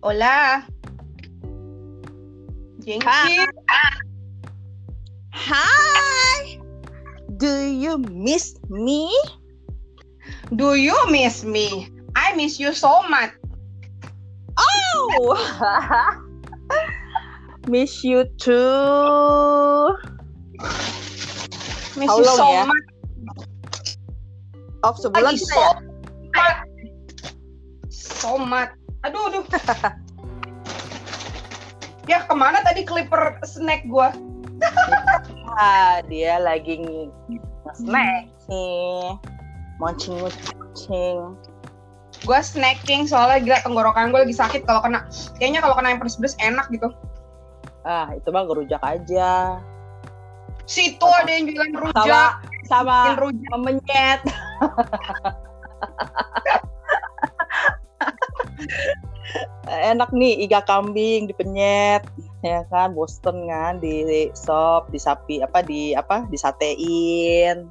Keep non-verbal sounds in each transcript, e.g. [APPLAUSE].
Hola. Jengki. Hi. Do you miss me? Do you miss me? I miss you so much. Oh. [LAUGHS] miss you too. Miss How you long so ya? much. Of sebulan Lagi so ya? much. So much. Aduh, aduh. ya, ke mana tadi clipper snack gua? [LAUGHS] Ah, dia lagi nge-snack nih. Moncing-moncing. Gua snacking soalnya gila tenggorokan gue lagi sakit kalau kena kayaknya kalau kena yang pedes-pedes enak gitu. Ah, itu mah gerujak aja. Situ ada yang jualan Sama rujak, sama bikin rujak. memenyet. [LAUGHS] Enak nih iga kambing dipenyet ya kan? Boston kan? Di sop di sapi apa di apa disatein.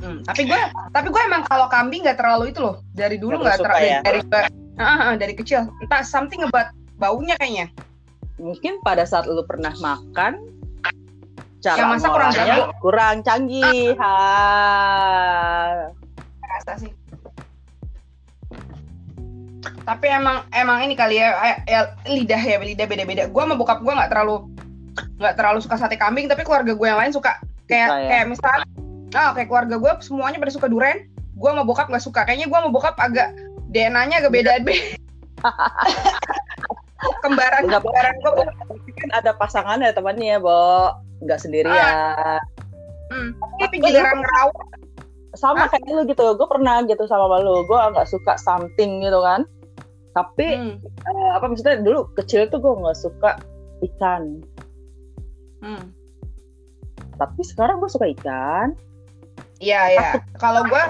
Hmm, tapi gue tapi gue emang kalau kambing nggak terlalu itu loh. Dari dulu Nggak terlalu ya? dari Ah, ah, dari kecil. Entah something about baunya kayaknya. Mungkin pada saat lu pernah makan cara Yang masak kurang jago. kurang canggih. Ha. rasa sih tapi emang emang ini kali ya, eh, ya lidah ya lidah beda-beda. Gue sama bokap gue nggak terlalu nggak terlalu suka sate kambing tapi keluarga gue yang lain suka. Kayak Suka ya? kayak misalnya ah kayak keluarga gue semuanya pada suka duren gue sama bokap nggak suka. Kayaknya gue sama bokap agak DNA-nya agak beda beda [LAUGHS] kembaran Nggak kembaran gue kan ada pasangan ya temannya ya Bo. Nggak sendirian. Hmm. tapi giliran ngerawat. Sama Hah? kayak lu gitu. Gue pernah gitu sama lu. Gue nggak suka something gitu kan tapi hmm. eh, apa maksudnya dulu kecil tuh gue nggak suka ikan Hmm. tapi sekarang gue suka ikan Iya ya. Kalau gue,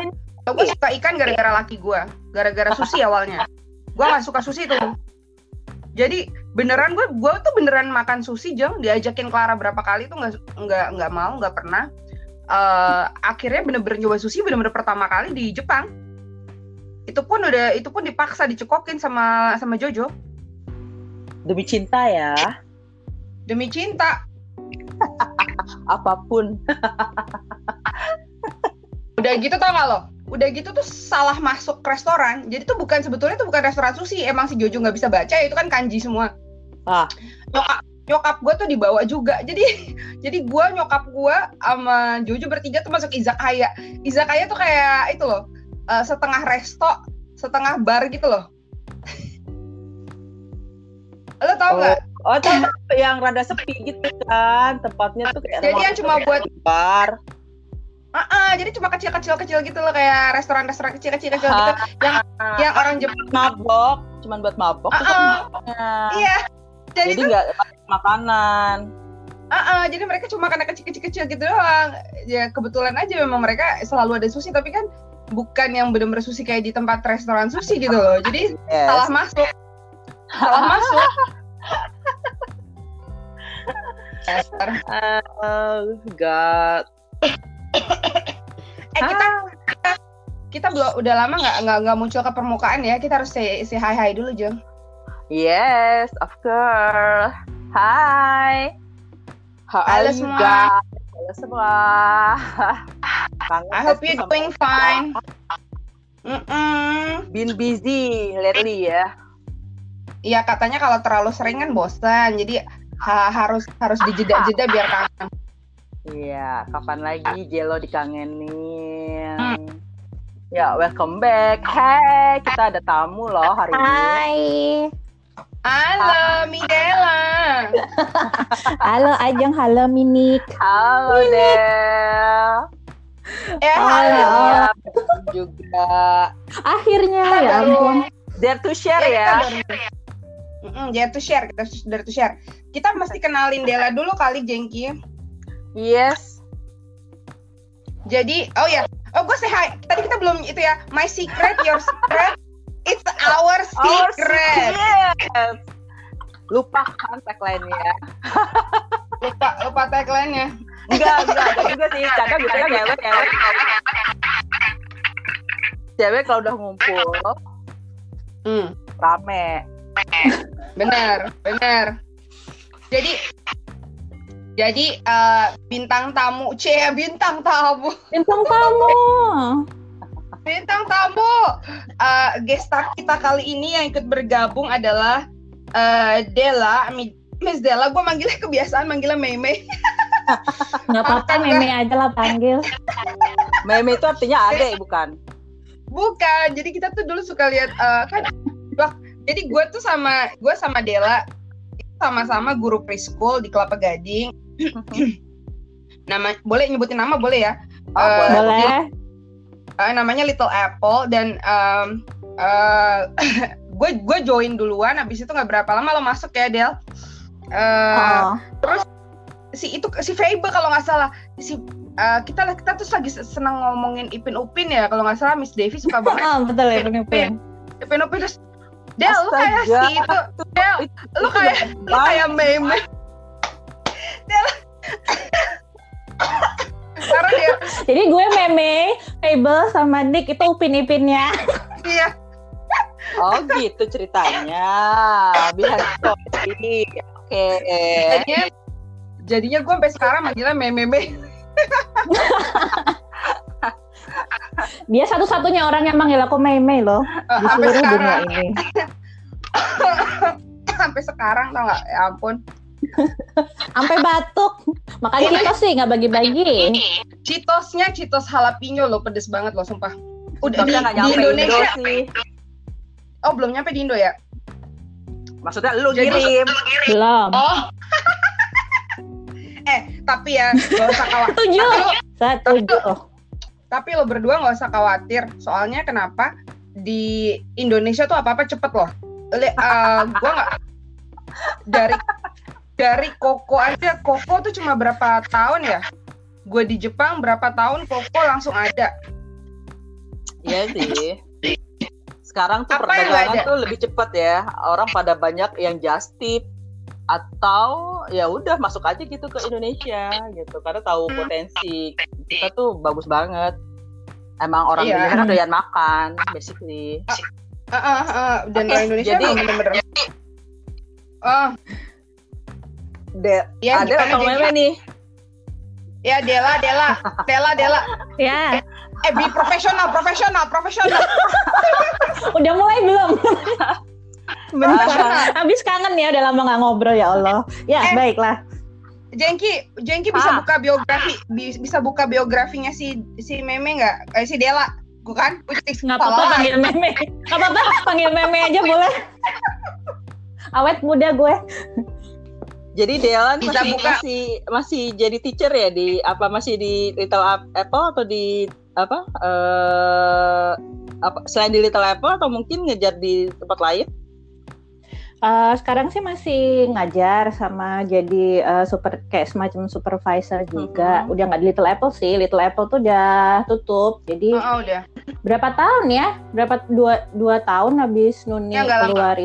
kalau gue suka ikan gara-gara laki gue, gara-gara sushi awalnya. Gue nggak suka sushi tuh. Jadi beneran gue, gue tuh beneran makan sushi jeng, diajakin Clara berapa kali tuh nggak nggak nggak mau, nggak pernah. Eh, akhirnya bener-bener nyoba sushi bener-bener pertama kali di Jepang. Itu pun udah, itu pun dipaksa dicekokin sama sama Jojo demi cinta ya demi cinta. [LAUGHS] apa pun [LAUGHS] Udah gitu tau gak lo? Udah gitu tuh salah masuk restoran. Jadi tuh bukan sebetulnya tuh bukan restoran sushi. Emang si Jojo nggak bisa baca itu kan kanji semua. Ah. Nyokap nyokap gue tuh dibawa juga. Jadi [LAUGHS] jadi gue nyokap gue sama Jojo bertiga tuh masuk izakaya. Izakaya tuh kayak itu loh eh, setengah resto, setengah bar gitu loh. lo tau nggak? oh tapi yang rada sepi gitu kan tempatnya tuh kayak Jadi yang cuma buat bar Ah, ah, jadi cuma kecil-kecil kecil gitu loh kayak restoran-restoran kecil-kecil kecil gitu yang yang orang Jepang. mabok cuman buat mabok Ah, tuh ah. tempatnya. Iya. Jadi, jadi tuh nggak makanan Ah, ah, jadi mereka cuma karena kecil-kecil gitu doang. Ya kebetulan aja memang mereka selalu ada sushi tapi kan bukan yang bener-bener sushi kayak di tempat restoran sushi gitu loh. Jadi yes. salah masuk. Salah [LAUGHS] masuk. Esther. Oh, God. Eh kita kita belum udah lama nggak nggak nggak muncul ke permukaan ya. Kita harus say, say hi hi dulu Jeng. Yes, of course. Hi. How Halo are you semua. guys? Halo semua. [LAUGHS] I hope pasti you sama doing fine. Mm-mm. Been busy lately ya. Iya katanya kalau terlalu sering kan bosan. Jadi ha- harus harus dijeda-jeda biar kangen. Iya, kapan lagi Jelo dikangenin? Hmm. Ya, welcome back. Hey, kita ada tamu loh hari ini. Hai, Halo, Midela. halo Ajeng, halo Minik. Halo Del. Eh, Halo. halo. juga Akhirnya Kita ya ampun. dare to share kita ya. dare to share, kita dare to share. Kita mesti kenalin Dela dulu kali, Jengki. Yes. Jadi, oh ya, oh gue say hi. Tadi kita belum itu ya. My secret, your secret, it's our Our secret. secret. Lupakan tagline-nya. Lupa, lupa tagline-nya. Enggak, enggak, enggak juga sih. Kadang biasanya cewek, cewek. Cewek kalau udah ngumpul, Hmm. rame. bener bener jadi jadi eh, bintang tamu c bintang tamu Bintang tamu. Bintang tamu eh gestar kita kali ini yang ikut bergabung adalah eh, Dela Mi- Miss Dela gue manggilnya kebiasaan manggilnya Meme [LAUGHS] Nggak apa-apa, meme aja lah panggil. Meme itu artinya adek bukan? bukan jadi kita tuh dulu suka lihat eh, kan wah, jadi gue tuh sama gue sama Dela itu sama-sama guru preschool di Kelapa Gading [CLEARS THROAT] nama boleh nyebutin nama boleh ya Oh, Eh, boleh. Boleh? Eh, namanya Little Apple dan em, eh, [LAUGHS] gue gue join duluan habis itu nggak berapa lama lo masuk ya Del. Eh, Oh. si itu si Fable kalau nggak salah. Si eh, kita kita tuh lagi senang ngomongin Ipin Upin ya kalau nggak salah Miss Devi suka [LAUGHS] banget. Oh, betul ya, Pin. Ipin Upin terus Del lu kayak si itu Del lu kayak lu kayak meme. [LAUGHS] Del karena dia Jadi gue meme, Fable sama Nick itu upin-ipinnya. iya Oh gitu ceritanya. Behind story. Oke. jadinya jadinya gue sampai sekarang manggilnya meme meme Dia satu-satunya orang yang manggil aku meme loh di sampai seluruh dunia sekarang ini. sampai sekarang tau nggak ya ampun Sampai batuk. Makanya kita sih nggak bagi-bagi. Cheetosnya Cheetos jalapeno loh pedes banget loh sumpah udah Tapi di, di nyampe Indo Indonesia sih. oh belum nyampe di Indo ya Maksudnya lu Jadi- kirim. Belum. oh [LAUGHS] eh tapi ya gak usah khawatir Setuju. tapi lo, Setuju. tapi lo berdua nggak usah khawatir soalnya kenapa di Indonesia tuh apa apa cepet loh Le, eh, gua nggak dari dari Koko aja Koko tuh cuma berapa tahun ya gue di Jepang berapa tahun Koko langsung ada Iya sih. Sekarang tuh Apa perdagangan tuh lebih cepat ya. Orang pada banyak yang just tip atau ya udah masuk aja gitu ke Indonesia gitu karena tahu Hmm. potensi kita tuh bagus banget. Emang orang Iya. Indonesia doyan makan basically. Ah, ah, ah. dan Oke, orang Indonesia jadi- bener-bener oh De ya ada atau meme nih? ya Dela Dela Dela Dela Ya, eh be profesional profesional profesional [LAUGHS] udah mulai belum? [LAUGHS] Bentar. Habis kangen ya, udah lama nggak ngobrol ya Allah. Ya, Eh. baiklah. Jengki Jengki bisa Ah. buka biografi bi- bisa buka biografinya si si Meme nggak eh, si Dela gue kan Nggak apa-apa panggil meme. Nggak apa-apa, panggil meme aja boleh. [LAUGHS] Awet muda gue. Jadi Delan Bisa masih buka. masih masih jadi teacher ya di apa masih di Little Ap- Apple atau di apa eh apa selain di Little Apple atau mungkin ngejar di tempat lain? Eh, sekarang sih masih ngajar sama jadi eh, super kayak semacam supervisor juga. Mhm. Udah nggak di Little Apple sih. Little Apple tuh udah tutup. Jadi oh, oh, udah berapa tahun ya? Berapa dua dua tahun habis Nuni Ya, nggak lama. keluar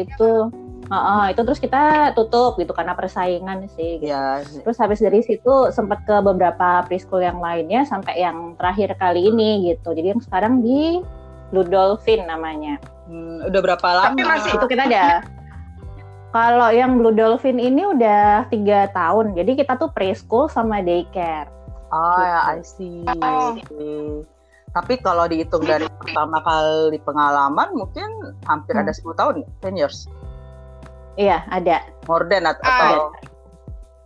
itu. Heeh, itu terus kita tutup gitu karena persaingan sih. Gitu. Ya, Terus habis dari situ sempat ke beberapa preschool yang lainnya sampai yang terakhir kali ini gitu. Jadi yang sekarang di Ludolphin namanya. hmm, udah berapa lama? Tapi masih- Itu kita ada. Kalau yang Blue Dolphin ini udah tiga tahun. Jadi kita tuh preschool sama daycare. Oh ya, I gitu. see. Oh. Tapi kalau dihitung dari pertama kali pengalaman mungkin hampir Hmm. ada 10 tahun, 10 years. Iya ada. At- Ah, atau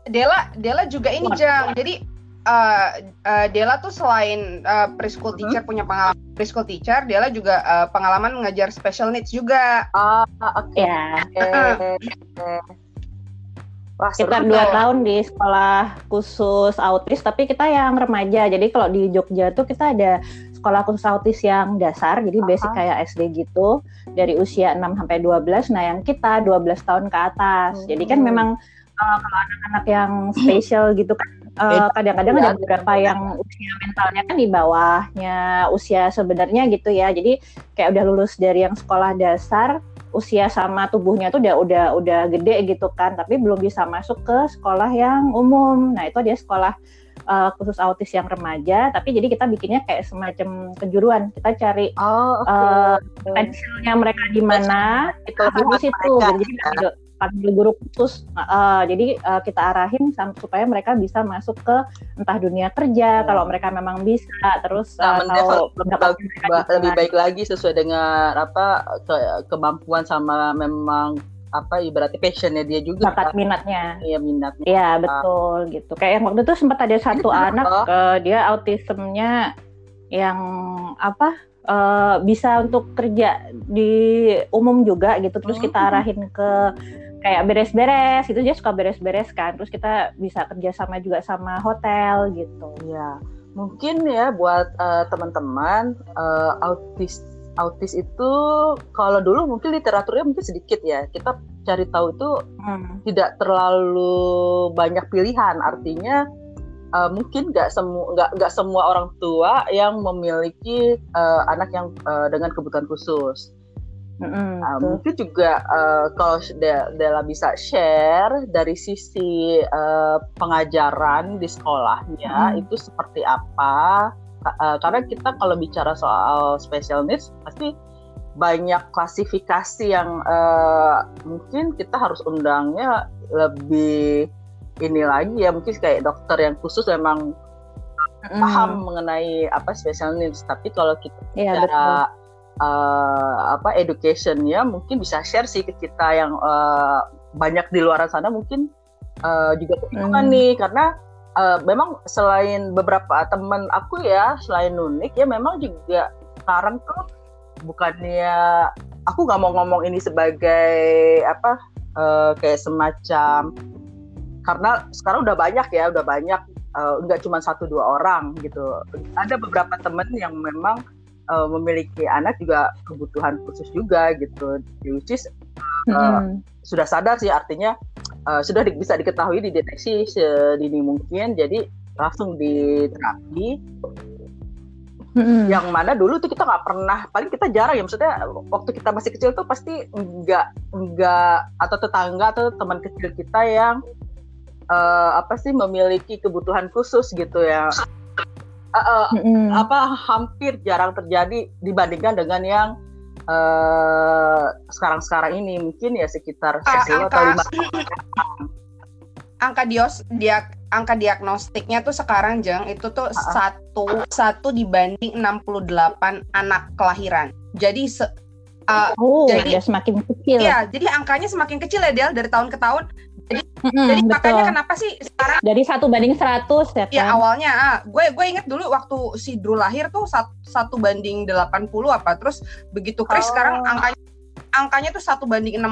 Dela Dela juga ini Wah. Jang jadi eh, eh, Dela tuh selain eh, preschool Mhm. teacher punya pengalaman preschool teacher Dela juga eh, pengalaman mengajar special needs juga Ah, oke. Ya. [LAUGHS] Wah, seru. Kita dua tahun di sekolah khusus autis, tapi kita yang remaja. Jadi kalau di Jogja tuh kita ada sekolah khusus autis yang dasar, jadi basic Aha. kayak SD gitu, dari usia 6 sampai 12. Nah, yang kita 12 tahun ke atas. Jadi kan Hmm. memang uh, kalau anak-anak yang spesial gitu kan uh, Beda. kadang-kadang Ya, ada beberapa yang usia mentalnya kan di bawahnya usia sebenarnya gitu ya. Jadi kayak udah lulus dari yang sekolah dasar, usia sama tubuhnya tuh udah udah udah gede gitu kan, tapi belum bisa masuk ke sekolah yang umum. Nah, itu dia sekolah uh, khusus autis yang remaja, tapi jadi kita bikinnya kayak semacam kejuruan. Kita cari Oh, oke. uh, pensilnya mereka di mana, kita di situ. Jadi kita panggil guru khusus. Uh, jadi uh, kita arahin supaya mereka bisa masuk ke entah dunia kerja, Hmm. kalau mereka memang bisa, terus Nah, uh, mendevelop lebih, lebih baik lagi sesuai dengan apa ke- kemampuan sama memang apa ibaratnya passionnya dia juga bakat kan. minatnya. Iya minatnya. Iya betul gitu. Kayak yang waktu itu sempat ada satu anak eh, dia autismnya yang apa eh, bisa untuk kerja di umum juga gitu. Terus kita Hmm. arahin ke kayak beres-beres itu dia suka beres-beres kan. Terus kita bisa kerja sama juga sama hotel gitu. Iya. Mungkin ya buat eh, teman-teman eh, autis autis itu kalau dulu mungkin literaturnya mungkin sedikit ya. Kita cari tahu itu Hmm. tidak terlalu banyak pilihan. Artinya eh, mungkin nggak semua nggak nggak semua orang tua yang memiliki eh, anak yang eh, dengan kebutuhan khusus. Mm-mm, Uh, mungkin juga uh, kalau De- Della bisa share dari sisi uh, pengajaran di sekolahnya Hmm. itu seperti apa? Uh, karena kita kalau bicara soal special needs pasti banyak klasifikasi yang uh, mungkin kita harus undangnya lebih ini lagi ya mungkin kayak dokter yang khusus memang Mm-mm. paham mengenai apa special needs tapi kalau kita Iya betul. cara uh, apa educationnya mungkin bisa share sih ke kita yang uh, banyak di luar sana mungkin uh, juga kebingungan Hmm. nih karena uh, memang selain beberapa teman aku ya selain unik ya memang juga sekarang tuh bukannya aku nggak mau ngomong ini sebagai apa uh, kayak semacam karena sekarang udah banyak ya udah banyak uh, nggak cuma satu dua orang gitu ada beberapa temen yang memang uh, memiliki anak juga kebutuhan khusus juga gitu which is Mm-mm. sudah sadar sih artinya uh, sudah di- bisa diketahui dideteksi sedini mungkin jadi langsung diterapi Mm-mm. yang mana dulu tuh kita nggak pernah paling kita jarang ya maksudnya waktu kita masih kecil tuh pasti nggak nggak atau tetangga atau teman kecil kita yang eh, apa sih memiliki kebutuhan khusus gitu ya Eh, eh, Mm-mm. apa hampir jarang terjadi dibandingkan dengan yang eh, sekarang-sekarang ini mungkin ya sekitar Ah, 10 atau angka 5 [CLEARS THROAT] angka dios diag, angka diagnostiknya tuh sekarang jeng itu tuh satu satu dibanding 68 anak kelahiran. Jadi se, uh, Oh, jadi- semakin kecil. iya, jadi angkanya semakin kecil ya Del dari tahun ke tahun. Mm-mm, Jadi betul. makanya kenapa sih sekarang Dari satu banding 100 ya kan? ya awalnya ah, gue gue inget dulu waktu si Drew lahir tuh sat- satu banding 80 apa terus begitu Chris Oh. sekarang angkanya angkanya tuh satu banding 68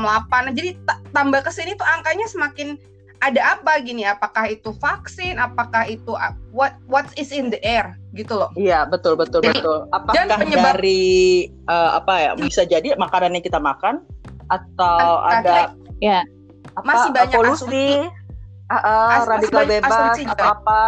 Nah, jadi ta- tambah ke sini tuh angkanya semakin ada apa gini apakah itu vaksin apakah itu what what is in the air gitu loh Iya betul betul Jadi, betul. dan Apakah penyebab- dari eh, apa ya bisa jadi makanan yang kita makan atau ada Ya. Apa, Masih banyak polusi, asumsi. As- masih radikal bebas asumsi atau apa?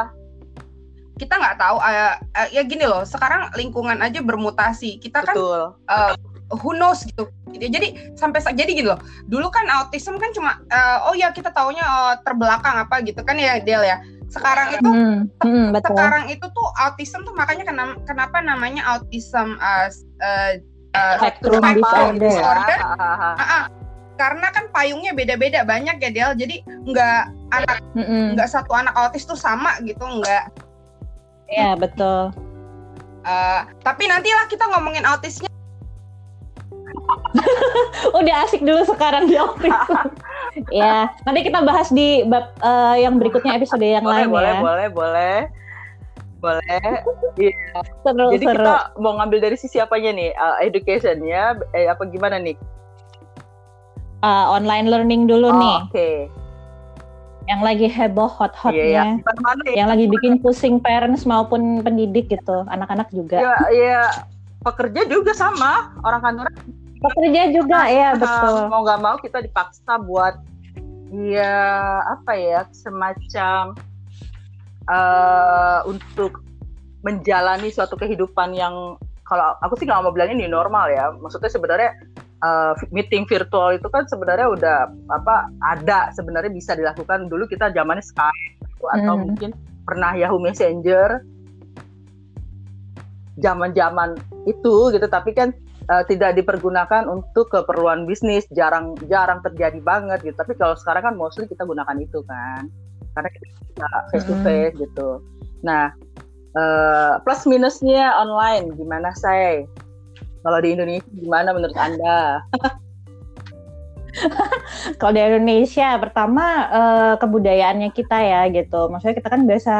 kita nggak tahu ah, ah, ya gini loh sekarang lingkungan aja bermutasi kita kan Betul. uh, who knows gitu. Jadi sampai sa- jadi gitu loh. Dulu kan autism kan cuma uh, oh ya kita taunya uh, terbelakang apa gitu kan ya Del ya. Sekarang itu Mm, mm, betul. sekarang itu tuh autism tuh makanya kenam- kenapa namanya autism uh, uh, uh, Spectrum disorder. disorder. Ah, ah. Karena kan payungnya beda-beda banyak ya Del. Jadi nggak anak nggak satu anak autis tuh sama gitu nggak. Iya betul. Uh, tapi nantilah kita ngomongin autisnya [LAUGHS] Udah asik dulu sekarang di autism. ya, [LAUGHS] nanti kita bahas di bab eh, yang berikutnya episode yang boleh, lain boleh, ya. boleh, boleh, boleh. Seru Jadi seru. kita mau ngambil dari sisi apanya nih? Uh, educationnya, eh, apa gimana nih? Eh, online learning dulu Oh, nih, Oke. yang lagi heboh Iya, iya. hot-hotnya, Mana ya? yang lagi bikin pusing parents maupun pendidik gitu, anak-anak juga. Ya, ya, pekerja juga sama orang kantoran Pekerja juga ya Uh, betul. mau nggak mau kita dipaksa buat ya apa ya semacam uh, untuk menjalani suatu kehidupan yang kalau aku sih nggak mau bilang ini normal ya maksudnya sebenarnya uh, meeting virtual itu kan sebenarnya udah apa ada sebenarnya bisa dilakukan. Dulu kita zamannya Skype atau Hmm. mungkin pernah Yahoo Messenger. Zaman-zaman itu gitu tapi kan uh, tidak dipergunakan untuk keperluan bisnis. Jarang jarang terjadi banget gitu. Tapi kalau sekarang kan mostly kita gunakan itu kan. Karena kita face to face hmm. gitu. Nah uh, plus minusnya online. Gimana saya kalau di Indonesia gimana menurut anda [LAUGHS] Kalau di Indonesia, pertama uh, kebudayaannya kita ya gitu. Maksudnya kita kan biasa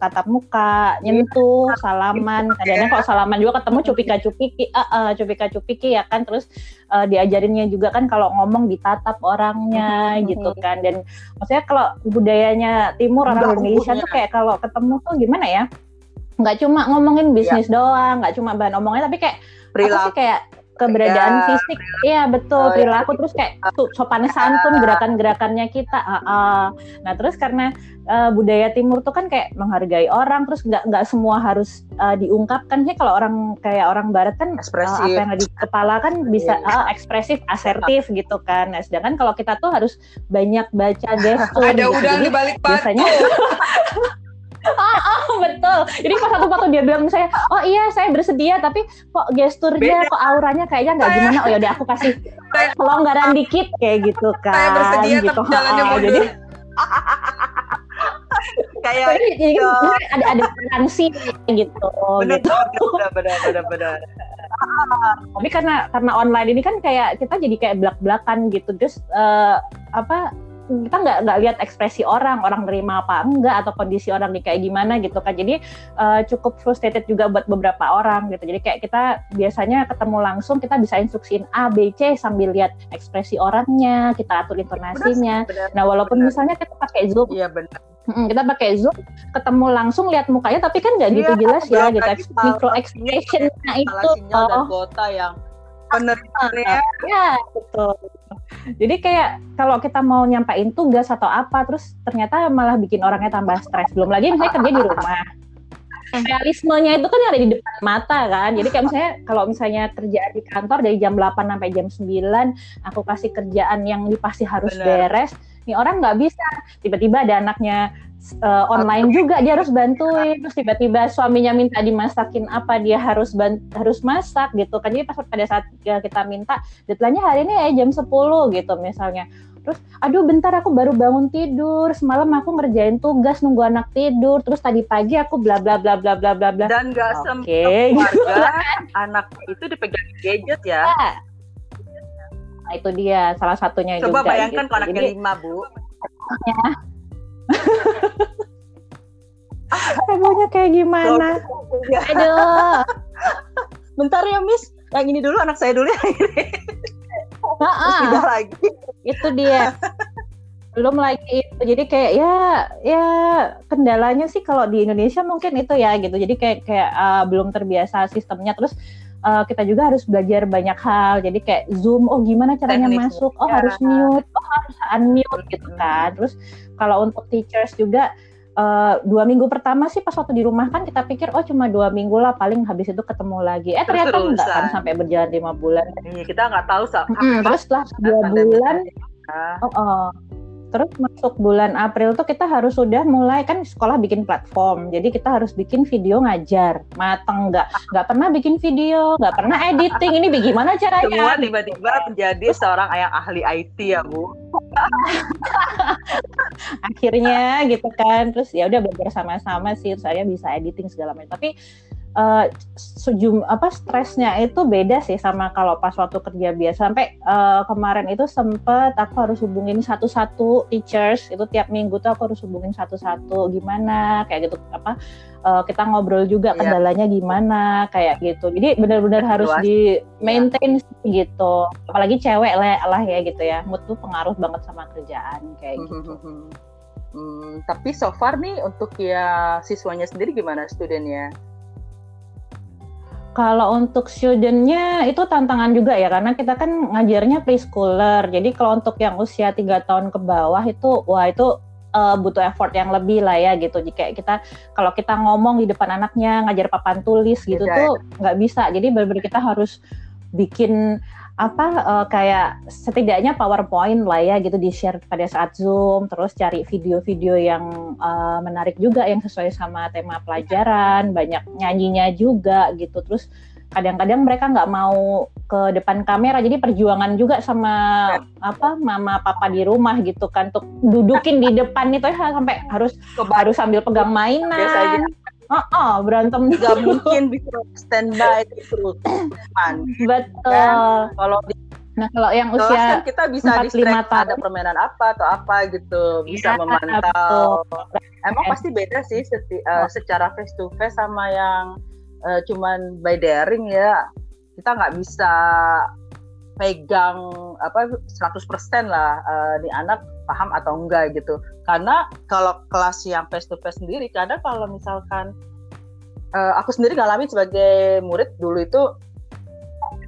tatap muka, nyentuh, salaman. Kadang-kadang kalau salaman juga ketemu cupika cupiki, uh, uh, cupika cupiki ya kan. Terus uh, diajarinnya juga kan kalau ngomong ditatap orangnya gitu kan. Dan maksudnya kalau budayanya Timur orang Indonesia tuh kayak kalau ketemu tuh gimana ya? Nggak cuma ngomongin bisnis ya. doang, nggak cuma bahan omongnya, tapi kayak Perilaku. sih kayak keberadaan ya, fisik iya betul oh, iya. perilaku ya. terus kayak sopan santun gerakan-gerakannya kita uh, uh. nah terus karena uh, budaya timur tuh kan kayak menghargai orang terus nggak nggak semua harus uh, diungkapkan sih kalau orang kayak orang barat kan uh, apa yang ada di kepala kan bisa uh, ekspresif asertif gitu kan nah sedangkan kalau kita tuh harus banyak baca gestur [LAUGHS] ada gitu. udang di balik biasanya [LAUGHS] oh, oh betul. Jadi pas satu waktu dia bilang saya, oh iya saya bersedia, tapi kok gesturnya, Beda. kok auranya kayaknya nggak gimana. Oh yaudah aku kasih kelonggaran dikit kayak gitu kan. Saya bersedia gitu. [LAUGHS] tapi jalannya oh, Jadi kayak jadi, jadi kan ada ada toleransi gitu. Benar, gitu. benar, benar, benar, benar. [LAUGHS] Tapi karena karena online ini kan kayak kita jadi kayak belak belakan gitu, terus uh, apa kita nggak nggak lihat ekspresi orang orang nerima apa enggak atau kondisi orang di kayak gimana gitu kan. Jadi uh, cukup frustrated juga buat beberapa orang gitu. Jadi kayak kita biasanya ketemu langsung kita bisa instruksiin A B C sambil lihat ekspresi orangnya kita atur intonasinya. benar, nah walaupun benar. misalnya kita pakai zoom iya benar. Kita pakai zoom ketemu langsung lihat mukanya tapi kan nggak gitu iya, jelas ya gitu micro expressionnya itu. oh. dan yang penerima ya. Betul. Jadi kayak kalau kita mau nyampain tugas atau apa terus ternyata malah bikin orangnya tambah stres. Belum lagi misalnya kerja di rumah. Realismenya itu kan ada di depan mata kan? Jadi kayak misalnya kalau misalnya kerjaan di kantor dari jam 8 sampai jam 9 aku kasih kerjaan yang pasti harus Bener. beres nih orang nggak bisa. Tiba-tiba ada anaknya uh, online juga dia harus bantuin. Terus tiba-tiba suaminya minta dimasakin apa dia harus bant harus masak gitu kan. Jadi pas pada saat kita minta deadline-nya hari ini ya jam 10 gitu misalnya. Terus aduh bentar aku baru bangun tidur. Semalam aku ngerjain tugas nunggu anak tidur. Terus tadi pagi aku bla bla bla bla bla bla bla. Dan gak okay. semua keluarga [LAUGHS] anak itu dipegang gadget ya. Nah itu dia salah satunya coba juga, bayangkan gitu. kalau anaknya lima bu ya, Egonya kayak gimana? Aduh. Bentar ya, Miss. Yang ini dulu anak saya dulu ya. Terus pindah lagi. Itu dia. Belum lagi itu. Jadi kayak ya ya kendalanya sih kalau di Indonesia mungkin itu ya gitu. Jadi kayak kayak uh, belum terbiasa sistemnya terus uh, kita juga harus belajar banyak hal. Jadi kayak Zoom, oh gimana caranya Teknik masuk? Oh ya. harus mute, oh harus unmute gitu kan. Terus kalau untuk teachers juga uh, dua minggu pertama sih pas waktu di rumah kan kita pikir oh cuma dua minggu lah paling habis itu ketemu lagi. Eh ternyata enggak kan sampai berjalan lima bulan. Iya, kita nggak tahu saat hmm, terus setelah dua bulan, oh, oh, Terus masuk bulan April tuh kita harus sudah mulai kan sekolah bikin platform. Jadi kita harus bikin video ngajar. Mateng nggak nggak pernah bikin video, nggak pernah editing. Ini bagaimana caranya? Semua tiba-tiba menjadi seorang ayah ahli IT ya, Bu. [LAUGHS] Akhirnya gitu kan. Terus ya udah belajar sama-sama sih saya bisa editing segala macam. Tapi uh, sejum apa stresnya itu beda sih sama kalau pas waktu kerja biasa. Sampai uh, kemarin itu sempet aku harus hubungin satu-satu teachers. Itu tiap minggu tuh aku harus hubungin satu-satu. Gimana? Kayak gitu apa uh, kita ngobrol juga iya. kendalanya gimana? Kayak gitu. Jadi benar-benar harus di maintain ya. gitu. Apalagi cewek lah, lah ya gitu ya. Mood tuh pengaruh banget sama kerjaan kayak hmm, gitu. Hmm, tapi so far nih untuk ya siswanya sendiri gimana studennya? Kalau untuk studentnya itu tantangan juga ya karena kita kan ngajarnya preschooler. Jadi kalau untuk yang usia tiga tahun ke bawah itu wah itu uh, butuh effort yang lebih lah ya gitu. Jadi kayak kita kalau kita ngomong di depan anaknya ngajar papan tulis gitu Bisa, tuh nggak bisa. Jadi benar-benar kita harus bikin apa uh, kayak setidaknya PowerPoint lah ya gitu di share pada saat Zoom terus cari video-video yang uh, menarik juga yang sesuai sama tema pelajaran banyak nyanyinya juga gitu. Terus kadang-kadang mereka nggak mau ke depan kamera jadi perjuangan juga sama apa mama papa di rumah gitu kan untuk dudukin di depan itu ya sampai harus harus sambil pegang mainan Oh, oh berantem nggak mungkin bisa standby terus betul kan? kalau di Nah kalau yang usia kan kita bisa di ada permainan apa atau apa gitu bisa ya, memantau. Betul. Emang eh. pasti beda sih seti, uh, secara face to face sama yang uh, cuman by daring ya. Kita nggak bisa pegang apa 100% lah uh, di anak paham atau enggak gitu. Karena kalau kelas yang face to face sendiri, kadang kalau misalkan uh, aku sendiri ngalamin sebagai murid dulu itu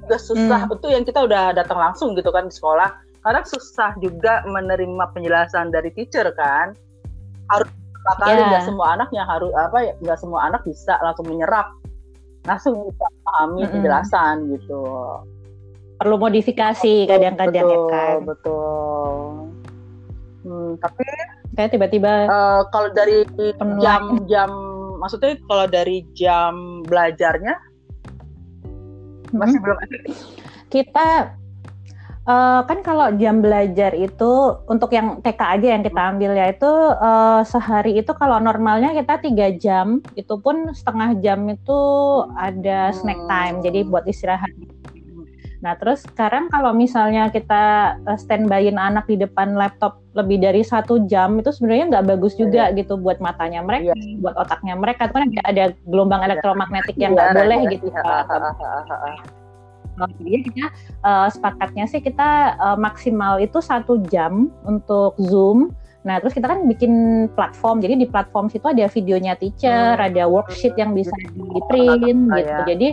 juga susah hmm. itu yang kita udah datang langsung gitu kan di sekolah. Karena susah juga menerima penjelasan dari teacher kan. Harus kali yeah. semua anak yang harus apa ya nggak semua anak bisa langsung menyerap langsung bisa pahami mm -hmm. penjelasan gitu perlu modifikasi kadang-kadang ya kan? betul. Hmm, tapi kayak tiba-tiba uh, kalau dari jam-jam maksudnya kalau dari jam belajarnya hmm. masih belum kita uh, kan kalau jam belajar itu untuk yang TK aja yang kita ambil ya itu uh, sehari itu kalau normalnya kita tiga jam itu pun setengah jam itu ada snack time. Jadi buat istirahat Nah, terus sekarang kalau misalnya kita eh, standbyin anak di depan laptop lebih dari satu jam, itu sebenarnya nggak bagus juga yeah. gitu buat matanya mereka, yeah. buat otaknya mereka. Itu kan ada, ada gelombang elektromagnetik yang nggak yeah, boleh yeah. gitu. Nah, jadi kita uh, sepakatnya sih kita uh, maksimal itu satu jam untuk Zoom. Nah, terus kita kan bikin platform. Jadi di platform situ ada videonya teacher, hmm. ada worksheet yang bisa di print gitu. Jadi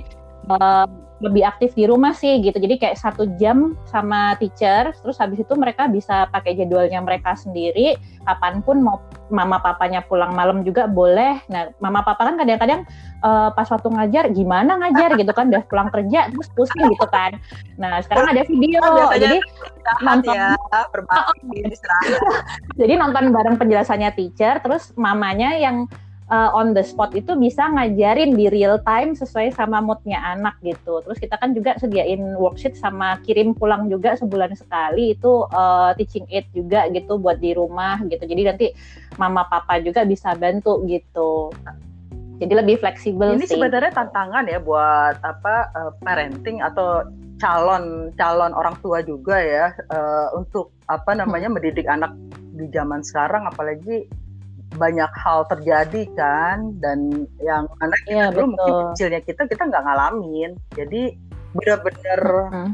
uh, lebih aktif di rumah sih gitu. Jadi kayak satu jam sama teacher, terus habis itu mereka bisa pakai jadwalnya mereka sendiri. Kapan pun mau mama papanya pulang malam juga boleh. Nah, mama papa kan kadang-kadang uh, pas waktu ngajar gimana ngajar gitu kan, udah pulang kerja terus pusing gitu kan. Nah, sekarang ada video, oh, jadi nonton ya, [LAUGHS] jadi nonton bareng penjelasannya teacher, terus mamanya yang uh, on the spot itu bisa ngajarin di real time sesuai sama moodnya anak gitu. Terus kita kan juga sediain worksheet sama kirim pulang juga sebulan sekali itu uh, teaching aid juga gitu buat di rumah gitu. Jadi nanti mama papa juga bisa bantu gitu. Jadi lebih fleksibel Ini sih. sebenarnya tantangan ya buat apa uh, parenting atau calon calon orang tua juga ya uh, untuk apa namanya hmm. mendidik anak di zaman sekarang apalagi banyak hal terjadi kan dan yang anak kita ya, dulu betul. mungkin kecilnya kita kita nggak ngalamin jadi benar-benar hmm.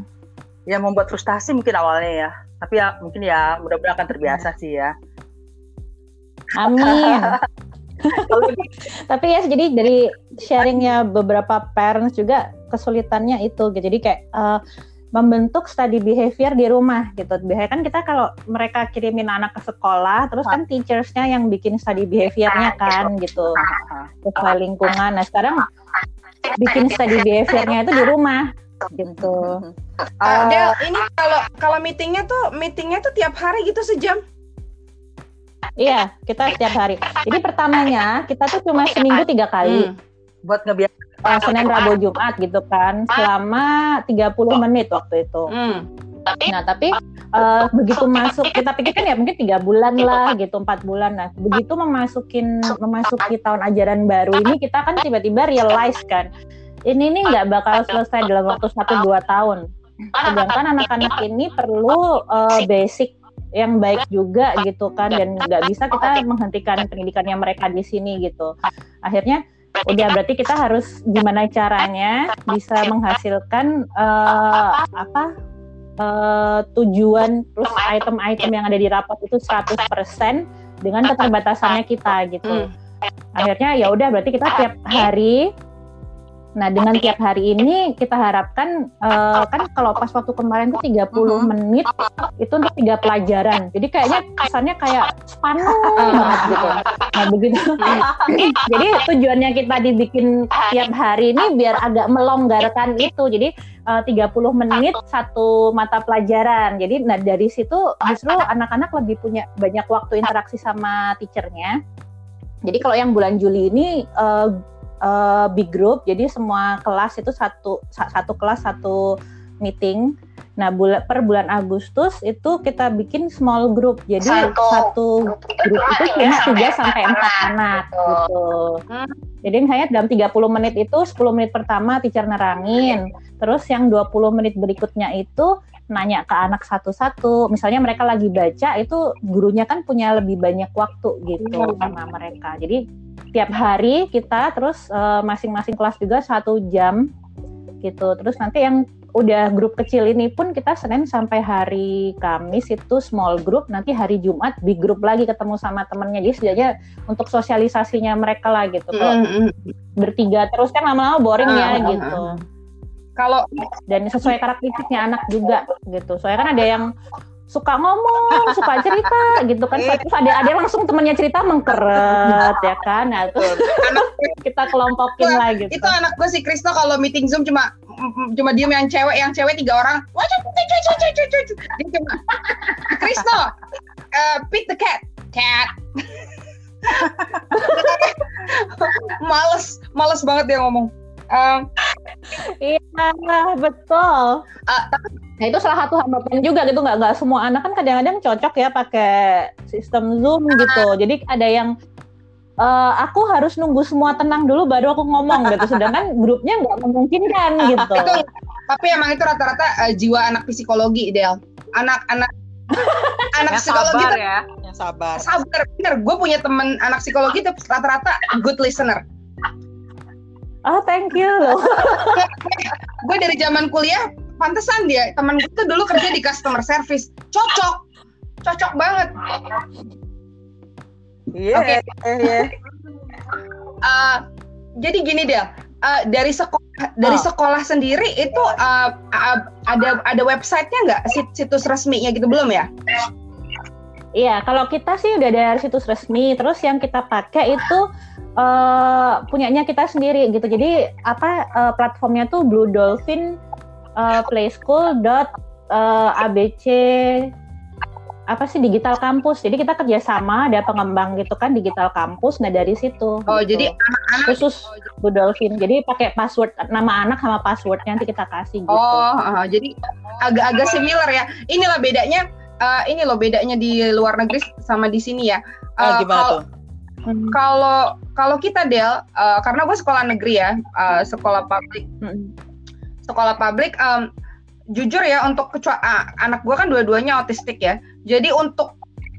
ya membuat frustasi mungkin awalnya ya tapi ya mungkin ya mudah-mudahan akan terbiasa hmm. sih ya amin [LAUGHS] tapi ya jadi dari sharingnya beberapa parents juga kesulitannya itu gitu jadi kayak uh, membentuk study behavior di rumah gitu. Biasanya kan kita kalau mereka kirimin anak ke sekolah, terus kan teachersnya yang bikin study behaviornya kan gitu, sesuai lingkungan. Nah sekarang bikin study behaviornya itu di rumah gitu. Uh, Del, ini kalau kalau meetingnya tuh meetingnya tuh tiap hari gitu sejam? Iya, kita setiap hari. Jadi pertamanya kita tuh cuma seminggu tiga kali. Hmm. Buat ngebiasain uh, Senin Rabu Jumat gitu kan selama 30 menit waktu itu. Hmm. Nah tapi uh, begitu masuk kita pikir kan ya mungkin tiga bulan lah gitu empat bulan. Nah begitu memasukin memasuki tahun ajaran baru ini kita kan tiba-tiba realize kan ini nih nggak bakal selesai dalam waktu satu dua tahun. Sedangkan anak-anak ini perlu uh, basic yang baik juga gitu kan dan nggak bisa kita menghentikan pendidikannya mereka di sini gitu. Akhirnya udah berarti kita harus gimana caranya bisa menghasilkan uh, apa uh, tujuan plus item-item yang ada di rapat itu 100% dengan keterbatasannya kita gitu. Hmm. Akhirnya ya udah berarti kita tiap hari Nah, dengan tiap hari ini kita harapkan uh, kan kalau pas waktu kemarin tuh 30 mm-hmm. menit itu untuk tiga pelajaran. Jadi kayaknya kesannya kayak sepanuh banget gitu. Nah, begitu. Jadi tujuannya kita dibikin tiap hari ini biar agak melonggarkan itu. Jadi uh, 30 menit satu mata pelajaran. Jadi nah dari situ justru anak-anak lebih punya banyak waktu interaksi sama teachernya. Jadi kalau yang bulan Juli ini uh, uh, big group, jadi semua kelas itu satu satu kelas satu meeting. Nah, bulan per bulan Agustus itu kita bikin small group. Jadi satu, satu grup itu cuma tiga sampai empat anak gitu. Hmm. Jadi misalnya dalam 30 menit itu 10 menit pertama teacher nerangin, terus yang 20 menit berikutnya itu nanya ke anak satu-satu. Misalnya mereka lagi baca itu gurunya kan punya lebih banyak waktu gitu hmm. sama mereka. Jadi tiap hari kita terus eh, masing-masing uh, kelas juga satu jam gitu. Terus nanti yang udah grup kecil ini pun kita Senin sampai hari Kamis itu small group, nanti hari Jumat big group lagi ketemu sama temennya. Jadi setidaknya untuk sosialisasinya mereka lah gitu. Kalau mm -hmm. bertiga terus kan lama-lama boring ya uh, gitu. Kalau dan sesuai karakteristiknya anak juga gitu. Soalnya kan ada yang suka ngomong, suka cerita gitu kan. Terus ada ada langsung temennya cerita mengkeret ya kan. Nah, itu anak [LAUGHS] kita kelompokin lah gitu. Itu anak gue si Krisno kalau meeting Zoom cuma cuma diem yang cewek, yang cewek tiga orang. Dia cuma Krisno, uh, beat the cat, cat. [LAUGHS] males, males banget dia ngomong. Um, iya betul. Uh, nah itu salah satu hambatan juga gitu nggak nggak semua anak kan kadang-kadang cocok ya pakai sistem zoom gitu. Jadi ada yang uh, aku harus nunggu semua tenang dulu baru aku ngomong gitu. Sedangkan grupnya nggak memungkinkan gitu. itu, tapi emang itu rata-rata uh, jiwa anak psikologi Del. Anak-anak anak [LAUGHS] psikologi sabar ya, yang sabar. Sabar, bener. Gue punya temen anak psikologi itu rata-rata good listener Oh, thank you loh. [LAUGHS] gue dari zaman kuliah, pantesan dia teman gue tuh dulu kerja di customer service. Cocok. Cocok banget. Iya. Yeah, Oke. Okay. Yeah. uh, jadi gini deh, uh, dari sekolah dari oh. sekolah sendiri itu uh, uh, ada ada websitenya nggak situs resminya gitu belum ya? Iya, kalau kita sih udah ada situs resmi. Terus yang kita pakai itu uh, punyanya kita sendiri gitu. Jadi apa uh, platformnya tuh Blue Dolphin uh, Playschool dot uh, abc apa sih digital kampus. Jadi kita kerjasama ada pengembang gitu kan digital kampus. Nah dari situ. Oh gitu. jadi anak-anak khusus Blue Dolphin. Jadi pakai password nama anak sama password nanti kita kasih gitu. Oh uh, jadi agak-agak similar ya. Inilah bedanya. Uh, ini loh bedanya di luar negeri sama di sini ya. Uh, oh, gimana tuh? Hmm. Kalau kalau kita Del, uh, karena gue sekolah negeri ya, uh, sekolah publik, hmm. sekolah publik, um, jujur ya untuk kecuali uh, anak gue kan dua-duanya autistik ya, jadi untuk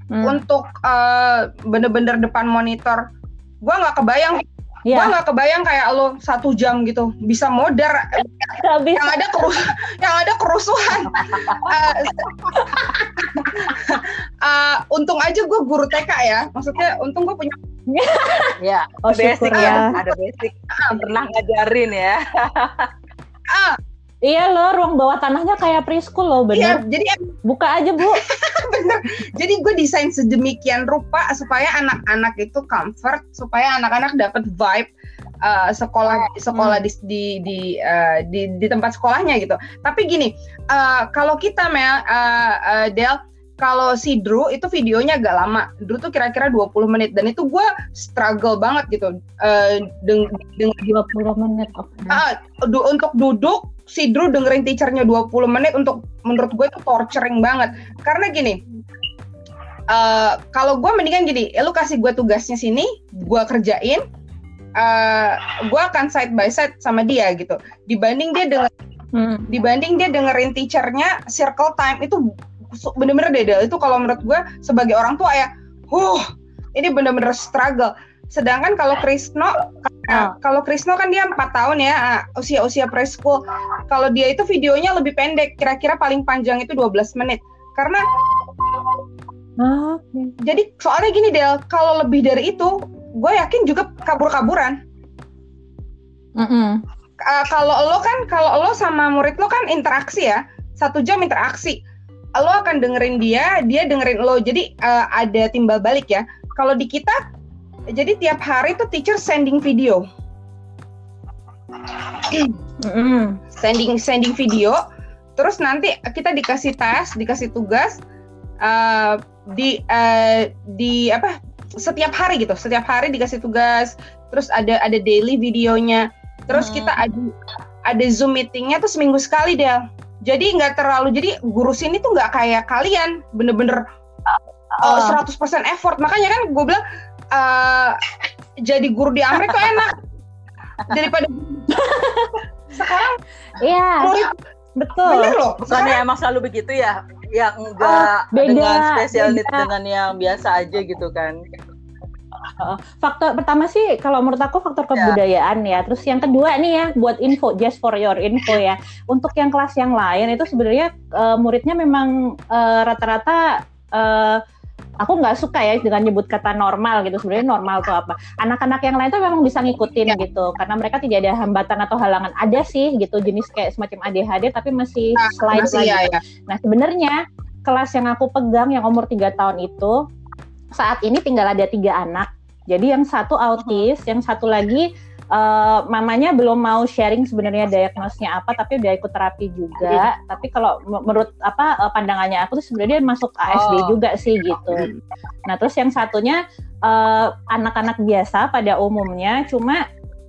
hmm. untuk uh, bener-bener depan monitor, gue nggak kebayang Yeah. Gue nggak kebayang kayak lo satu jam gitu bisa modar yang ada kerus [LAUGHS] yang ada kerusuhan. uh, [LAUGHS] uh, [LAUGHS] untung aja gue guru TK ya, maksudnya untung gue punya ya, oh, basic ya. Ada basic. Pernah ngajarin ya. ah. [LAUGHS] Iya loh, ruang bawah tanahnya kayak preschool loh, bener. Iya, jadi buka aja bu. [LAUGHS] bener. Jadi gue desain sedemikian rupa supaya anak-anak itu comfort, supaya anak-anak dapat vibe uh, sekolah sekolah hmm. di di di, uh, di di tempat sekolahnya gitu. Tapi gini, uh, kalau kita Mel, uh, uh, Del kalau si Drew itu videonya agak lama. Drew tuh kira-kira 20 menit dan itu gue struggle banget gitu uh, deng dengan 20 menit. Okay. Uh, du untuk duduk si Drew dengerin teachernya 20 menit untuk menurut gue itu torturing banget. Karena gini, uh, kalau gue mendingan gini, ya lu kasih gue tugasnya sini, gue kerjain, uh, gue akan side by side sama dia gitu. Dibanding dia denger, hmm. dibanding dia dengerin teachernya circle time itu bener-bener deh itu kalau menurut gue sebagai orang tua ya huh ini bener-bener struggle. Sedangkan kalau Krisno uh, kalau Krisno kan dia empat tahun ya ah, usia-usia preschool. Kalau dia itu videonya lebih pendek kira-kira paling panjang itu 12 menit. Karena okay. jadi soalnya gini Del kalau lebih dari itu gue yakin juga kabur-kaburan. Mm -hmm. uh, kalau lo kan kalau lo sama murid lo kan interaksi ya satu jam interaksi lo akan dengerin dia dia dengerin lo. Jadi uh, ada timbal balik ya. Kalau di kita jadi tiap hari tuh teacher sending video. Mm. sending sending video. Terus nanti kita dikasih tes dikasih tugas uh, di uh, di apa? Setiap hari gitu. Setiap hari dikasih tugas. Terus ada ada daily videonya. Terus hmm. kita ada ada zoom meetingnya tuh seminggu sekali deh jadi nggak terlalu jadi guru sini tuh nggak kayak kalian bener-bener uh, 100% effort. Makanya kan gue bilang uh, jadi guru di Amerika tuh enak daripada [LAUGHS] sekarang. Iya. Betul. bener loh bukannya emang selalu begitu ya? Yang enggak oh, dengan special needs dengan yang biasa aja gitu kan faktor pertama sih kalau menurut aku faktor ya. kebudayaan ya. Terus yang kedua nih ya buat info just for your info ya. Untuk yang kelas yang lain itu sebenarnya uh, muridnya memang uh, rata-rata uh, aku nggak suka ya dengan nyebut kata normal gitu sebenarnya normal tuh apa anak-anak yang lain tuh memang bisa ngikutin ya. gitu karena mereka tidak ada hambatan atau halangan ada sih gitu jenis kayak semacam ADHD tapi masih nah, selain lagi ya, ya. nah sebenarnya kelas yang aku pegang yang umur tiga tahun itu saat ini tinggal ada tiga anak jadi yang satu autis, yang satu lagi uh, mamanya belum mau sharing sebenarnya diagnosnya apa, tapi udah ikut terapi juga. Hmm. Tapi kalau menurut apa uh, pandangannya aku tuh sebenarnya masuk ASD oh. juga sih gitu. Nah terus yang satunya eh, anak-anak uh, biasa pada umumnya, cuma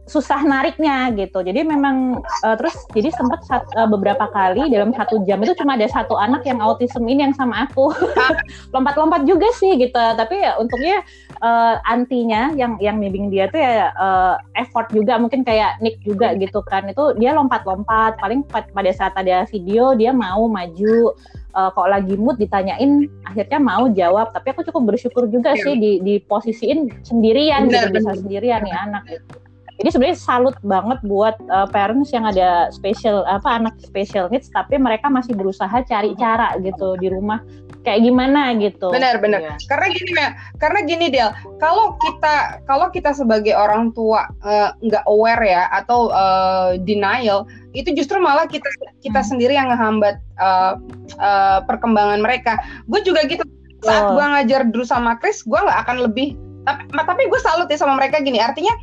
susah nariknya gitu. Jadi memang uh, terus jadi sempat uh, beberapa kali dalam satu jam itu cuma ada satu anak yang autism ini yang sama aku [LAUGHS] lompat-lompat juga sih gitu. Tapi ya untungnya uh, antinya yang yang bimbing dia tuh ya uh, effort juga mungkin kayak Nick juga gitu kan. Itu dia lompat-lompat. Paling pada saat ada video dia mau maju uh, kok lagi mood ditanyain akhirnya mau jawab tapi aku cukup bersyukur juga yeah. sih di di posisiin sendirian benar, gitu bisa sendirian nih anak gitu jadi sebenarnya salut banget buat uh, parents yang ada special apa anak special needs tapi mereka masih berusaha cari cara gitu di rumah kayak gimana gitu. Benar benar. Ya. Karena gini ya, karena gini Del, kalau kita kalau kita sebagai orang tua eh, nggak uh, aware ya atau uh, denial, itu justru malah kita kita hmm. sendiri yang ngehambat uh, uh, perkembangan mereka. Gue juga gitu. Saat oh. gue ngajar dulu sama Chris, gue nggak akan lebih tapi tapi gue salut ya sama mereka gini. Artinya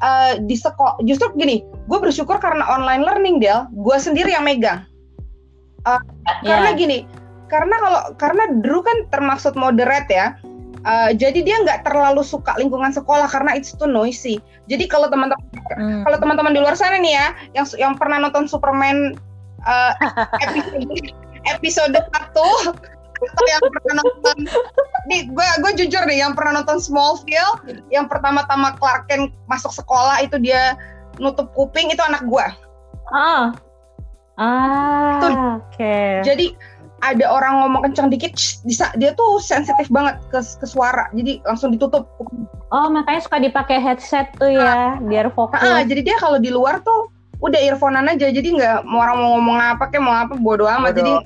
uh, di sekolah justru gini gue bersyukur karena online learning Del gue sendiri yang megang uh, yeah. karena ya. gini karena kalau karena dulu kan termaksud moderate ya uh, jadi dia nggak terlalu suka lingkungan sekolah karena itu tuh noisy jadi kalau teman-teman hmm. kalau teman-teman di luar sana nih ya yang yang pernah nonton Superman uh, episode [LAUGHS] episode 1 kita [LAUGHS] yang pernah nonton. Nih gue gue jujur deh yang pernah nonton Smallville yang pertama-tama Clark Kent masuk sekolah itu dia nutup kuping itu anak gue oh. ah ah oke. Okay. jadi ada orang ngomong kencang dikit bisa. Dia tuh sensitif banget ke, ke suara jadi langsung ditutup. Oh makanya suka dipakai headset tuh ya nah, biar fokus. Ah jadi dia kalau di luar tuh udah earphonean aja jadi nggak mau orang mau ngomong apa kayak mau apa bodo amat. Bodo.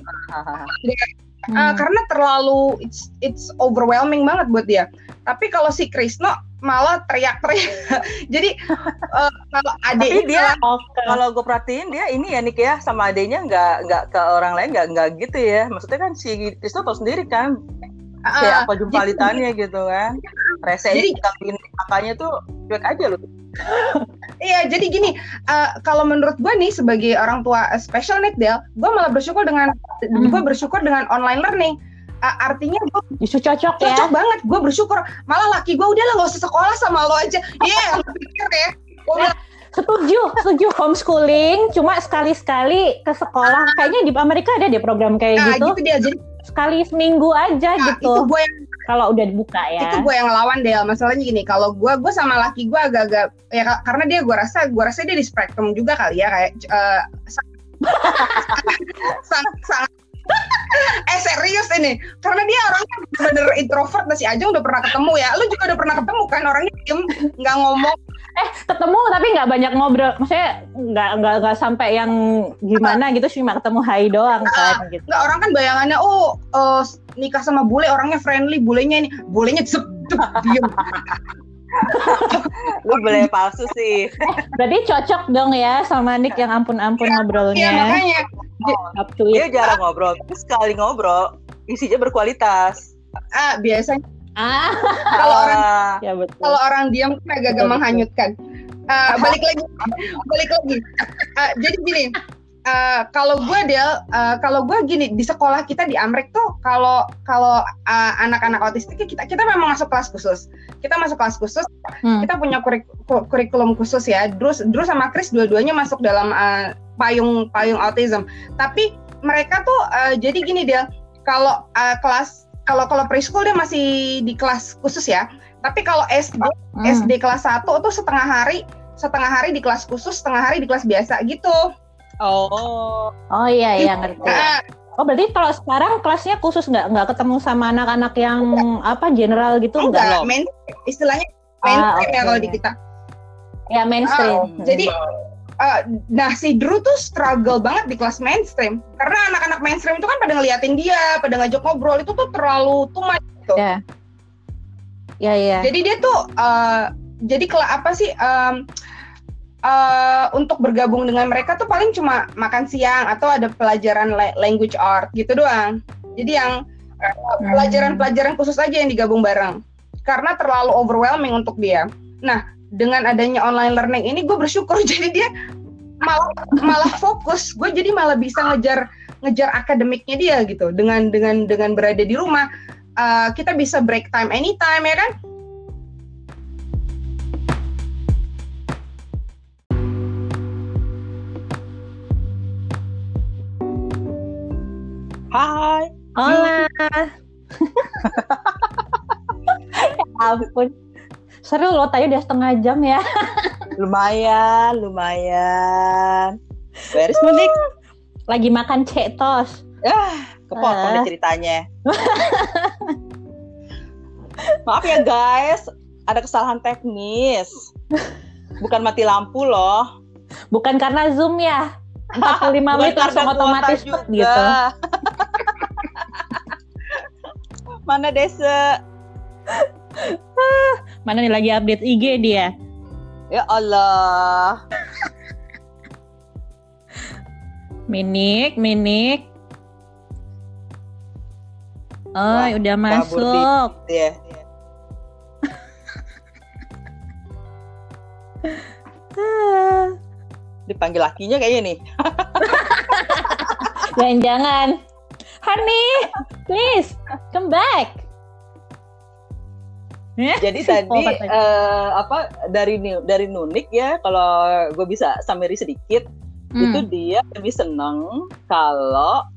jadi hmm. uh, karena terlalu it's it's overwhelming banget buat dia. Tapi kalau si Krisno malah teriak-teriak. [LAUGHS] Jadi uh, [LAUGHS] kalau adik Tapi dia kalau gue perhatiin dia ini ya Nick ya sama adiknya nggak nggak ke orang lain nggak nggak gitu ya. Maksudnya kan si Krisno tau sendiri kan uh, kayak apa jumpalitannya gitu kan. Rese jadi kakaknya tuh cuek aja loh. Iya, jadi gini, uh, kalau menurut gue nih sebagai orang tua special need Del, gue malah bersyukur dengan hmm. gue bersyukur dengan online learning. Uh, artinya gue justru cocok, cocok ya. Cocok banget, gue bersyukur. Malah laki gue udah lah gak usah sekolah sama lo aja. Iya, [LAUGHS] yeah, pikir ya. Gua setuju, setuju homeschooling. Cuma sekali-sekali ke sekolah. Kayaknya di Amerika ada deh program kayak nah, gitu. gitu dia. Jadi sekali seminggu aja nah, gitu. Itu gue yang kalau udah dibuka ya. Itu gue yang ngelawan deh. Masalahnya gini, kalau gue gue sama laki gue agak-agak ya karena dia gue rasa gue rasa dia di spektrum juga kali ya kayak uh, sangat [LAUGHS] sangat [LAUGHS] eh serius ini. Karena dia orangnya bener introvert masih aja udah pernah ketemu ya. Lu juga udah pernah ketemu kan? Orangnya diem nggak ngomong. Eh ketemu tapi nggak banyak ngobrol. Maksudnya nggak nggak nggak sampai yang gimana gitu cuma ketemu hai doang kan gitu. Nggak orang kan bayangannya oh uh, nikah sama bule orangnya friendly bulenya ini. Bulenya cep diem lu boleh palsu sih. Berarti cocok dong ya sama Nick yang ampun-ampun ngobrolnya. Iya makanya. To Dia jarang ngobrol, tapi sekali ngobrol isinya berkualitas. Ah biasanya Ah, kalau orang ya betul. kalau orang diam agak-agak Betul, menghanyutkan. Ah, balik lagi, balik lagi. Ah, jadi gini, ah, kalau gue Del, ah, kalau gue gini di sekolah kita di Amrek tuh kalau kalau ah, anak-anak autistik kita kita memang masuk kelas khusus. Kita masuk kelas khusus, Hmm. kita punya kurik- ku- kurikulum khusus ya. Terus Drew sama Chris dua-duanya masuk dalam ah, payung payung autism. Tapi mereka tuh ah, jadi gini Del, kalau ah, kelas kalau kalau preschool dia masih di kelas khusus ya. Tapi kalau SD Hmm. SD kelas 1 tuh setengah hari setengah hari di kelas khusus, setengah hari di kelas biasa gitu. Oh, Oh iya iya ngerti. Oh berarti kalau sekarang kelasnya khusus nggak nggak ketemu sama anak-anak yang apa general gitu enggak, nggak? main istilahnya Ah, mainstream ya oke. kalau di kita. Ya mainstream. Ah, jadi eh, nah si Drew tuh struggle banget di kelas mainstream karena anak-anak mainstream itu kan pada ngeliatin dia, pada ngajak ngobrol itu tuh terlalu much gitu. Ya. Ya ya. Jadi dia tuh eh, jadi kela apa sih em, eh, untuk bergabung dengan mereka tuh paling cuma makan siang atau ada pelajaran la- language art gitu doang. Jadi yang eh, pelajaran-pelajaran khusus aja yang digabung bareng karena terlalu overwhelming untuk dia. Nah dengan adanya online learning ini gue bersyukur [LAUGHS] jadi dia malah malah fokus. Gue jadi malah bisa ngejar ngejar akademiknya dia gitu dengan dengan dengan berada di rumah uh, kita bisa break time anytime ya kan hai. Hola. [LAUGHS] ya ampun. Seru loh, tadi udah setengah jam ya. [LAUGHS] Lumayan, lumayan. Beres Monik. Lagi makan cetos. Ah, kepotong deh Ah. ceritanya. Maaf ya guys, ada kesalahan teknis. Bukan mati lampu loh. Bukan karena Zoom ya. 45 Bukan menit langsung otomatis juga. gitu. [LAUGHS] Mana Desa? [LAUGHS] Mana nih lagi update IG dia? Ya Allah. Minik, Minik. Oh, Wah, udah masuk. Ya. Ah, [LAUGHS] Dipanggil lakinya kayaknya nih. [LAUGHS] Jangan-jangan. Honey, please come back. [LAUGHS] Jadi Oh, [LAUGHS] tadi katanya. eh, apa dari dari Nunik ya, kalau gue bisa summary sedikit, Hmm. itu dia lebih seneng kalau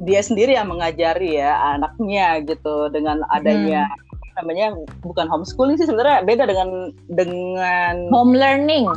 dia sendiri yang mengajari ya anaknya gitu dengan adanya Hmm. namanya bukan homeschooling sih sebenarnya beda dengan dengan Home learning.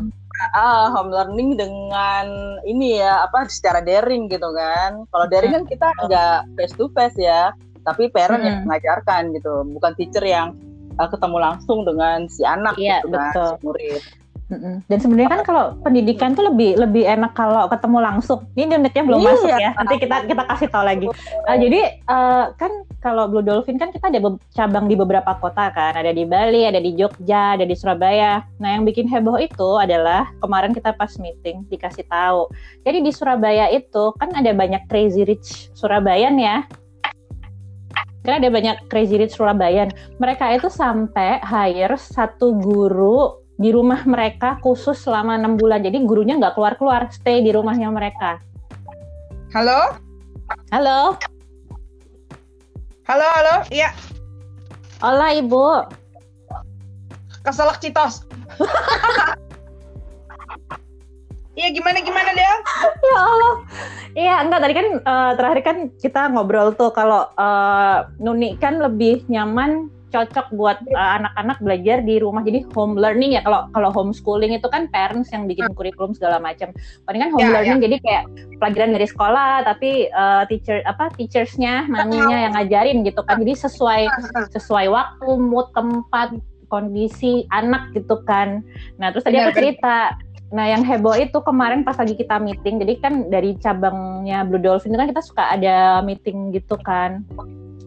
Ah home learning dengan ini ya apa secara daring gitu kan. Kalau daring kan kita nggak face to face ya, tapi parent yang Hmm. mengajarkan gitu, bukan teacher yang uh, ketemu langsung dengan si anak Iya, gitu kan, betul. si murid. Mm-mm. Dan sebenarnya kan kalau pendidikan tuh lebih lebih enak kalau ketemu langsung. Ini unitnya belum Iya. masuk ya. Nanti kita kita kasih tahu lagi. Uh, jadi uh, kan kalau Blue Dolphin kan kita ada cabang di beberapa kota kan. Ada di Bali, ada di Jogja, ada di Surabaya. Nah yang bikin heboh itu adalah kemarin kita pas meeting dikasih tahu. Jadi di Surabaya itu kan ada banyak crazy rich Surabayan ya. Kan ada banyak crazy rich Surabayan. Mereka itu sampai hire satu guru di rumah mereka khusus selama enam bulan. Jadi gurunya nggak keluar-keluar, stay di rumahnya mereka. halo Halo, halo halo iya hola ibu. keselak citos [LAUGHS] Iya gimana gimana Del? Ya Allah. Iya, enggak tadi kan eh, terakhir kan kita ngobrol tuh kalau eh, Nuni kan lebih nyaman cocok buat eh, anak-anak belajar di rumah jadi home learning ya kalau kalau homeschooling itu kan parents yang bikin kurikulum segala macam. Paling kan home Ya, learning jadi kayak pelajaran dari sekolah tapi eh, teacher apa teachersnya maminya yang ngajarin gitu kan. Jadi sesuai sesuai waktu, mood, tempat, kondisi anak gitu kan. Nah, terus tadi Benar, aku cerita, nah yang heboh itu kemarin pas lagi kita meeting, jadi kan dari cabangnya Blue Dolphin itu kan kita suka ada meeting gitu kan,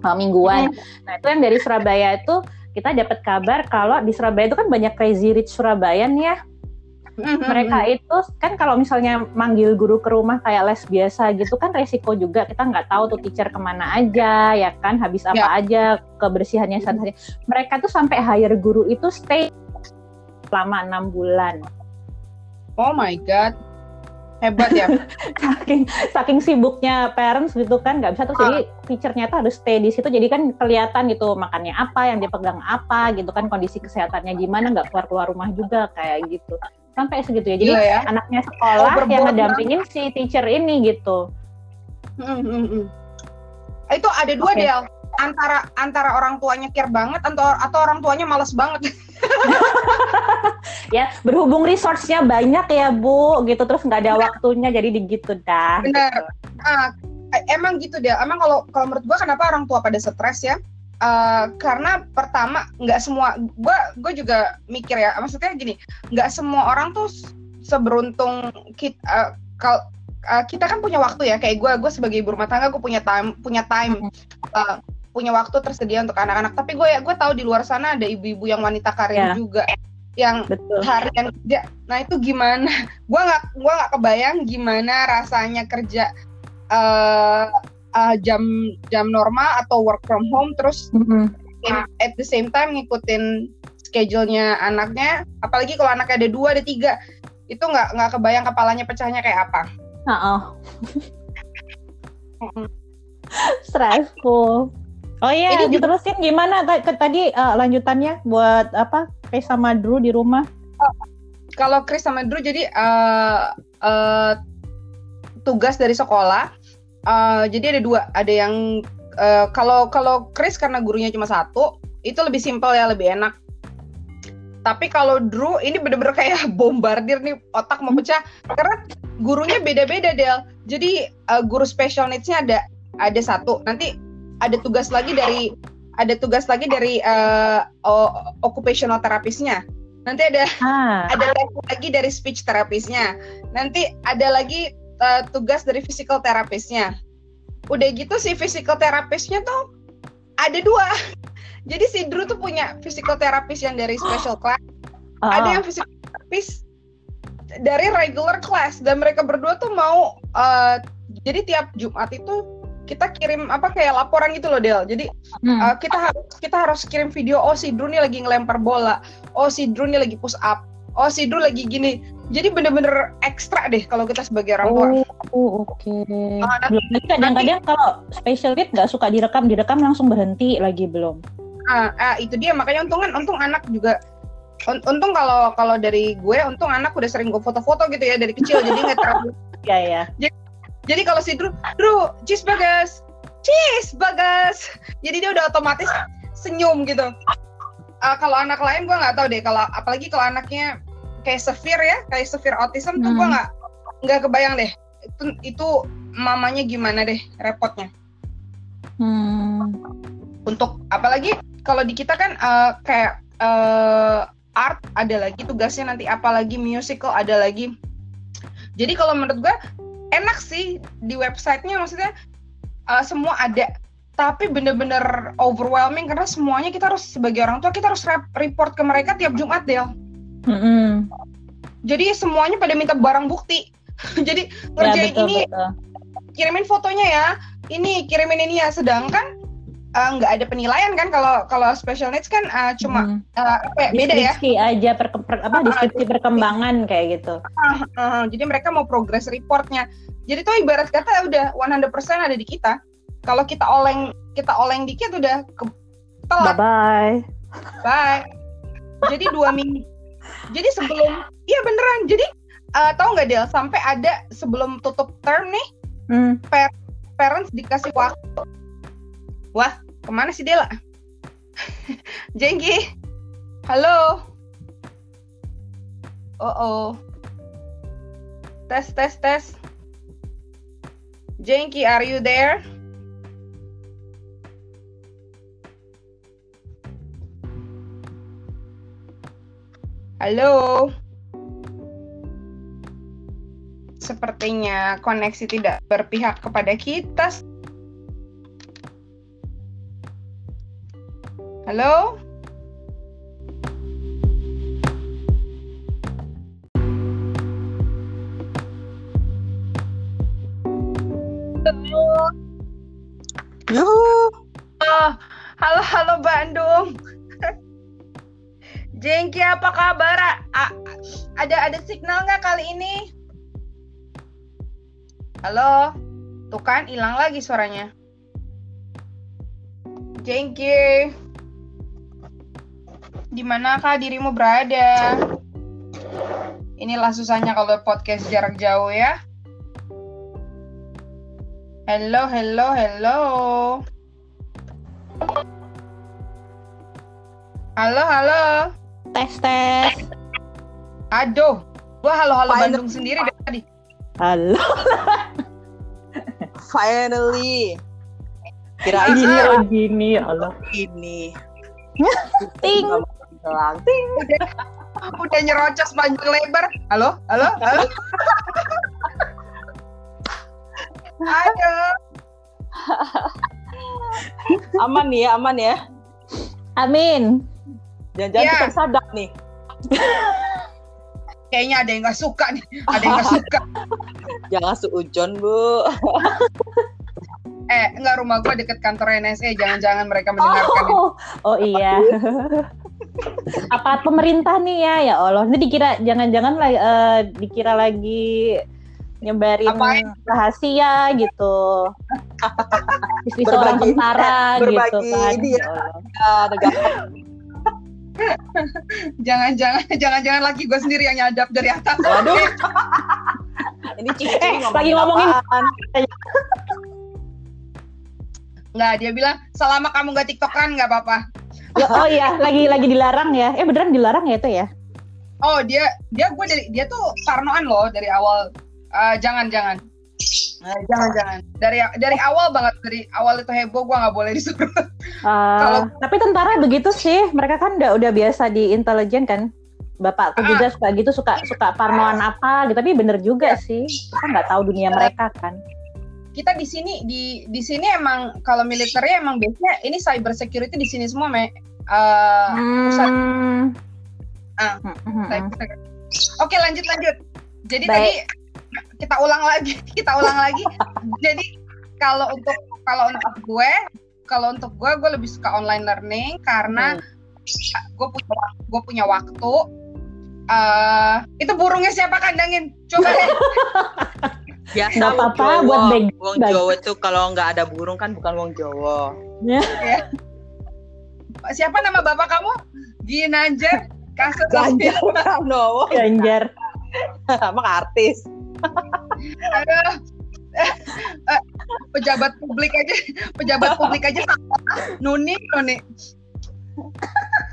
uh, mingguan. Nah, itu yang dari Surabaya itu kita dapat kabar kalau di Surabaya itu kan banyak crazy rich Surabayan ya. Mm-hmm. Mereka itu kan kalau misalnya manggil guru ke rumah kayak les biasa gitu kan resiko juga kita nggak tahu tuh teacher ke mana aja ya kan habis apa Ya. aja kebersihannya sana Mereka tuh sampai hire guru itu stay selama enam bulan. Oh my god. Hebat ya. [LAUGHS] saking saking sibuknya parents gitu kan nggak bisa terus jadi teachernya tuh harus stay di situ jadi kan kelihatan gitu makannya apa yang dia pegang apa gitu kan kondisi kesehatannya gimana nggak keluar keluar rumah juga kayak gitu sampai segitu ya jadi Gila ya. anaknya sekolah yang Overboard ngedampingin si teacher ini gitu Mm-mm. Itu ada dua Oke. Del. Antara antara orang tuanya care banget atau atau orang tuanya males banget. [LAUGHS] [LAUGHS] ya berhubung resource-nya banyak ya bu gitu. Terus nggak ada waktunya jadi gitu dah Benar. Ah, emang gitu deh. Emang kalau kalau menurut gua kenapa orang tua pada stres ya? Eh, karena pertama nggak semua gua gue juga mikir ya. Maksudnya gini nggak semua orang tuh seberuntung kita kalau eh, kita kan punya waktu ya. Kayak gue gue sebagai ibu rumah tangga gue punya time punya time eh, punya waktu tersedia untuk anak-anak. Tapi gue ya gue tahu di luar sana ada ibu-ibu yang wanita karir juga yang betul harian kerja. Nah itu gimana? [LAUGHS] Gua nggak gua nggak kebayang gimana rasanya kerja eh eh, jam jam normal atau work from home terus Mm-mm. at the same time ngikutin schedule-nya anaknya. Apalagi kalau anaknya ada dua ada tiga itu nggak nggak kebayang kepalanya pecahnya kayak apa. Oh. [LAUGHS] Stressful. Oh iya, Ini diterusin gimana tadi eh, lanjutannya buat apa? Chris sama Drew di rumah. Kalau Chris sama Drew jadi eh eh, tugas dari sekolah. eh, jadi ada dua, ada yang eh, kalau kalau Chris karena gurunya cuma satu, itu lebih simpel ya, lebih enak. Tapi kalau Drew ini bener-bener kayak [LAUGHS] bombardir nih otak mau pecah karena gurunya beda-beda Del. Jadi eh, guru special needs-nya ada ada satu. Nanti ada tugas lagi dari ada tugas lagi dari o- occupational therapist-nya. Nanti ada Ah, ada lagi dari speech terapisnya. Nanti ada lagi uh, tugas dari physical terapisnya. Udah gitu si physical terapisnya tuh ada dua. [LAUGHS] Jadi si Drew tuh punya physical therapist yang dari special [GASPS] class, oh, ada yang physical therapist dari regular class dan mereka berdua tuh mau uh, jadi tiap Jumat itu kita kirim apa kayak laporan gitu loh Del. Jadi hmm. Uh, kita harus kita harus kirim video oh si Drew nih lagi ngelempar bola oh si Drew nih lagi push up oh si Drew lagi gini jadi bener-bener ekstra deh kalau kita sebagai orang tua Oh, oke. Ah, nanti- Belum lagi kadang-kadang kalau special need nggak suka direkam, direkam langsung berhenti lagi belum. Ah, ah, itu dia makanya untungan untung anak juga un- untung kalau kalau dari gue untung anak udah sering gue foto-foto gitu ya dari kecil jadi nggak terlalu [LAUGHS] Ya ya. jadi kalau si Drew Drew cheese bagas cheese bagas jadi dia udah otomatis senyum gitu. Ah, kalau anak lain gue nggak tahu deh. Kalau apalagi kalau anaknya kayak severe ya kayak severe autism tuh gue Hmm. nggak nggak kebayang deh. Itu itu mamanya gimana deh repotnya? Hmm. untuk apalagi kalau di kita kan eh, kayak eh, art ada lagi tugasnya nanti. Apalagi musical ada lagi. Jadi kalau menurut gue enak sih di websitenya maksudnya eh, semua ada. Tapi bener-bener overwhelming karena semuanya kita harus sebagai orang tua kita harus rep- report ke mereka tiap Jumat Del. Mm-mm. jadi semuanya pada minta barang bukti. [LAUGHS] Jadi Ya ngerjain betul ini betul. kirimin fotonya ya. Ini kirimin ini ya. Sedangkan eh, nggak ada penilaian kan kalau kalau special needs kan eh, cuma Hmm. apa ya, beda ya Deskripsi aja perke- per- apa deskripsi perkembangan kayak gitu. Ah, ah, jadi mereka mau progress reportnya jadi tuh ibarat kata udah 100% ada di kita kalau kita oleng kita oleng dikit udah ke Bye telat bye. bye jadi dua minggu jadi sebelum iya beneran jadi eh, tahu nggak Del sampai ada sebelum tutup term nih Hmm. parents dikasih waktu. Wah, ke mana sih Dela? [LAUGHS] Jengki, halo. Oh oh. Tes tes tes. Jengki, are you there? Halo. Sepertinya koneksi tidak berpihak kepada kita. Halo? Halo. Halo. Oh, halo Bandung. [LAUGHS] Jengki apa kabar? Ada ada signal nggak kali ini? Halo. Tuh kan hilang lagi suaranya. Jengki di manakah dirimu berada? Inilah susahnya kalau podcast jarak jauh ya. Hello, hello, hello. Halo, halo. Tes tes. Aduh, gua halo-halo Bandung sendiri dari tadi. Halo. [LAUGHS] Finally. Ah, Gini ini oh gini ya Allah. ini. Ting. Hilang. Ting. Udah nyerocos panjang lebar. Halo, halo, halo. Aduh. Aman nih ya, aman ya. Amin. Jangan-jangan Iya. kita sadap nih. Kayaknya ada yang gak suka nih. Ada yang gak suka. Jangan seujon, Bu. Eh, enggak rumah gua deket kantor NSE. Jangan-jangan mereka mendengarkan. ini. Oh, oh iya. Apa pemerintah nih ya? Ya Allah, ini dikira jangan-jangan lagi eh, dikira lagi nyebarin Apain? rahasia gitu. Istri seorang Berbagi- tentara gitu berbagi kan. ya. Ya Allah. Ya, negara. Jangan-jangan, jangan-jangan laki gua sendiri yang nyadap dari atas. Waduh. Ini cici Eh, lagi ngomongin- apaan? Enggak, dia bilang selama kamu gak tiktokan nggak apa-apa. Oh iya, lagi lagi dilarang ya. Eh beneran dilarang ya itu ya? Oh, dia dia gue dari dia tuh parnoan loh dari awal. Eh, jangan jangan. Eh, jangan jangan. Dari dari awal banget dari awal itu heboh gue nggak boleh disuruh. Uh, Kalau- tapi tentara begitu sih, mereka kan udah udah biasa di intelijen kan. Bapakku Ah. juga suka gitu, suka suka parnoan apa gitu. Tapi bener juga sih, kita nggak tahu dunia mereka kan. Kita di sini di di sini emang kalau militernya emang biasanya ini cyber security di sini semua me. Pusat. Hmm. Ah. Hmm, hmm, hmm. Oke lanjut lanjut. Jadi Baik. tadi kita ulang lagi, [LAUGHS] kita ulang lagi. Jadi kalau untuk kalau untuk gue, kalau untuk gue, gue lebih suka online learning karena gue punya gue punya waktu. eh itu burungnya siapa kandangin? Coba deh. [LAUGHS] Biasa Nggak apa-apa, Jawa. buat bag- Wong Jawa itu kalau nggak ada burung kan bukan wong Jawa. [LAUGHS] Siapa nama bapak kamu? Ginanjar. Kasus Ganjar Pranowo. [LAUGHS] Ganjar. [LAUGHS] Emang artis. Aduh. Eh, pejabat publik aja, pejabat publik aja sama. Nuni, Nuni.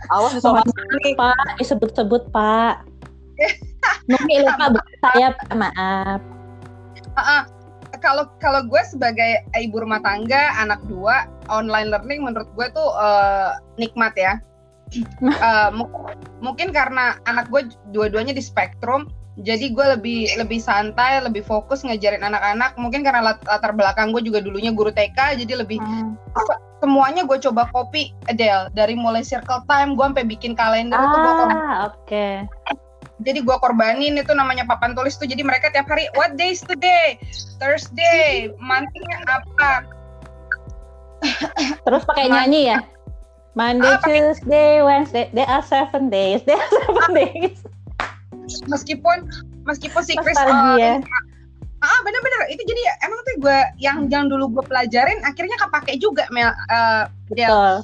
Awas sama ini. Pak, disebut-sebut Pak. Numi lupa bukan saya, Pak. maaf. Ah, ah. Kalau kalau gue sebagai ibu rumah tangga, anak dua, online learning menurut gue tuh eh, nikmat ya. [LAUGHS] Mu- mungkin karena anak gue dua-duanya di spektrum, jadi gue lebih lebih santai, lebih fokus ngajarin anak-anak. Mungkin karena lat- latar belakang gue juga dulunya guru TK, jadi lebih semuanya gue coba copy Adele dari mulai circle time, gue sampai bikin kalender itu gue Ah, oke. Jadi gua korbanin itu namanya papan tulis tuh. Jadi mereka tiap hari what days today? Thursday. Monthnya apa? Terus pakai nyanyi ya? Monday, Ah, Tuesday, Wednesday, there are seven days, there are seven days. meskipun meskipun si Chris uh, ah bener-bener. Itu jadi emang tuh gue yang yang dulu gue pelajarin akhirnya kepake juga Mel uh, Del. Betul.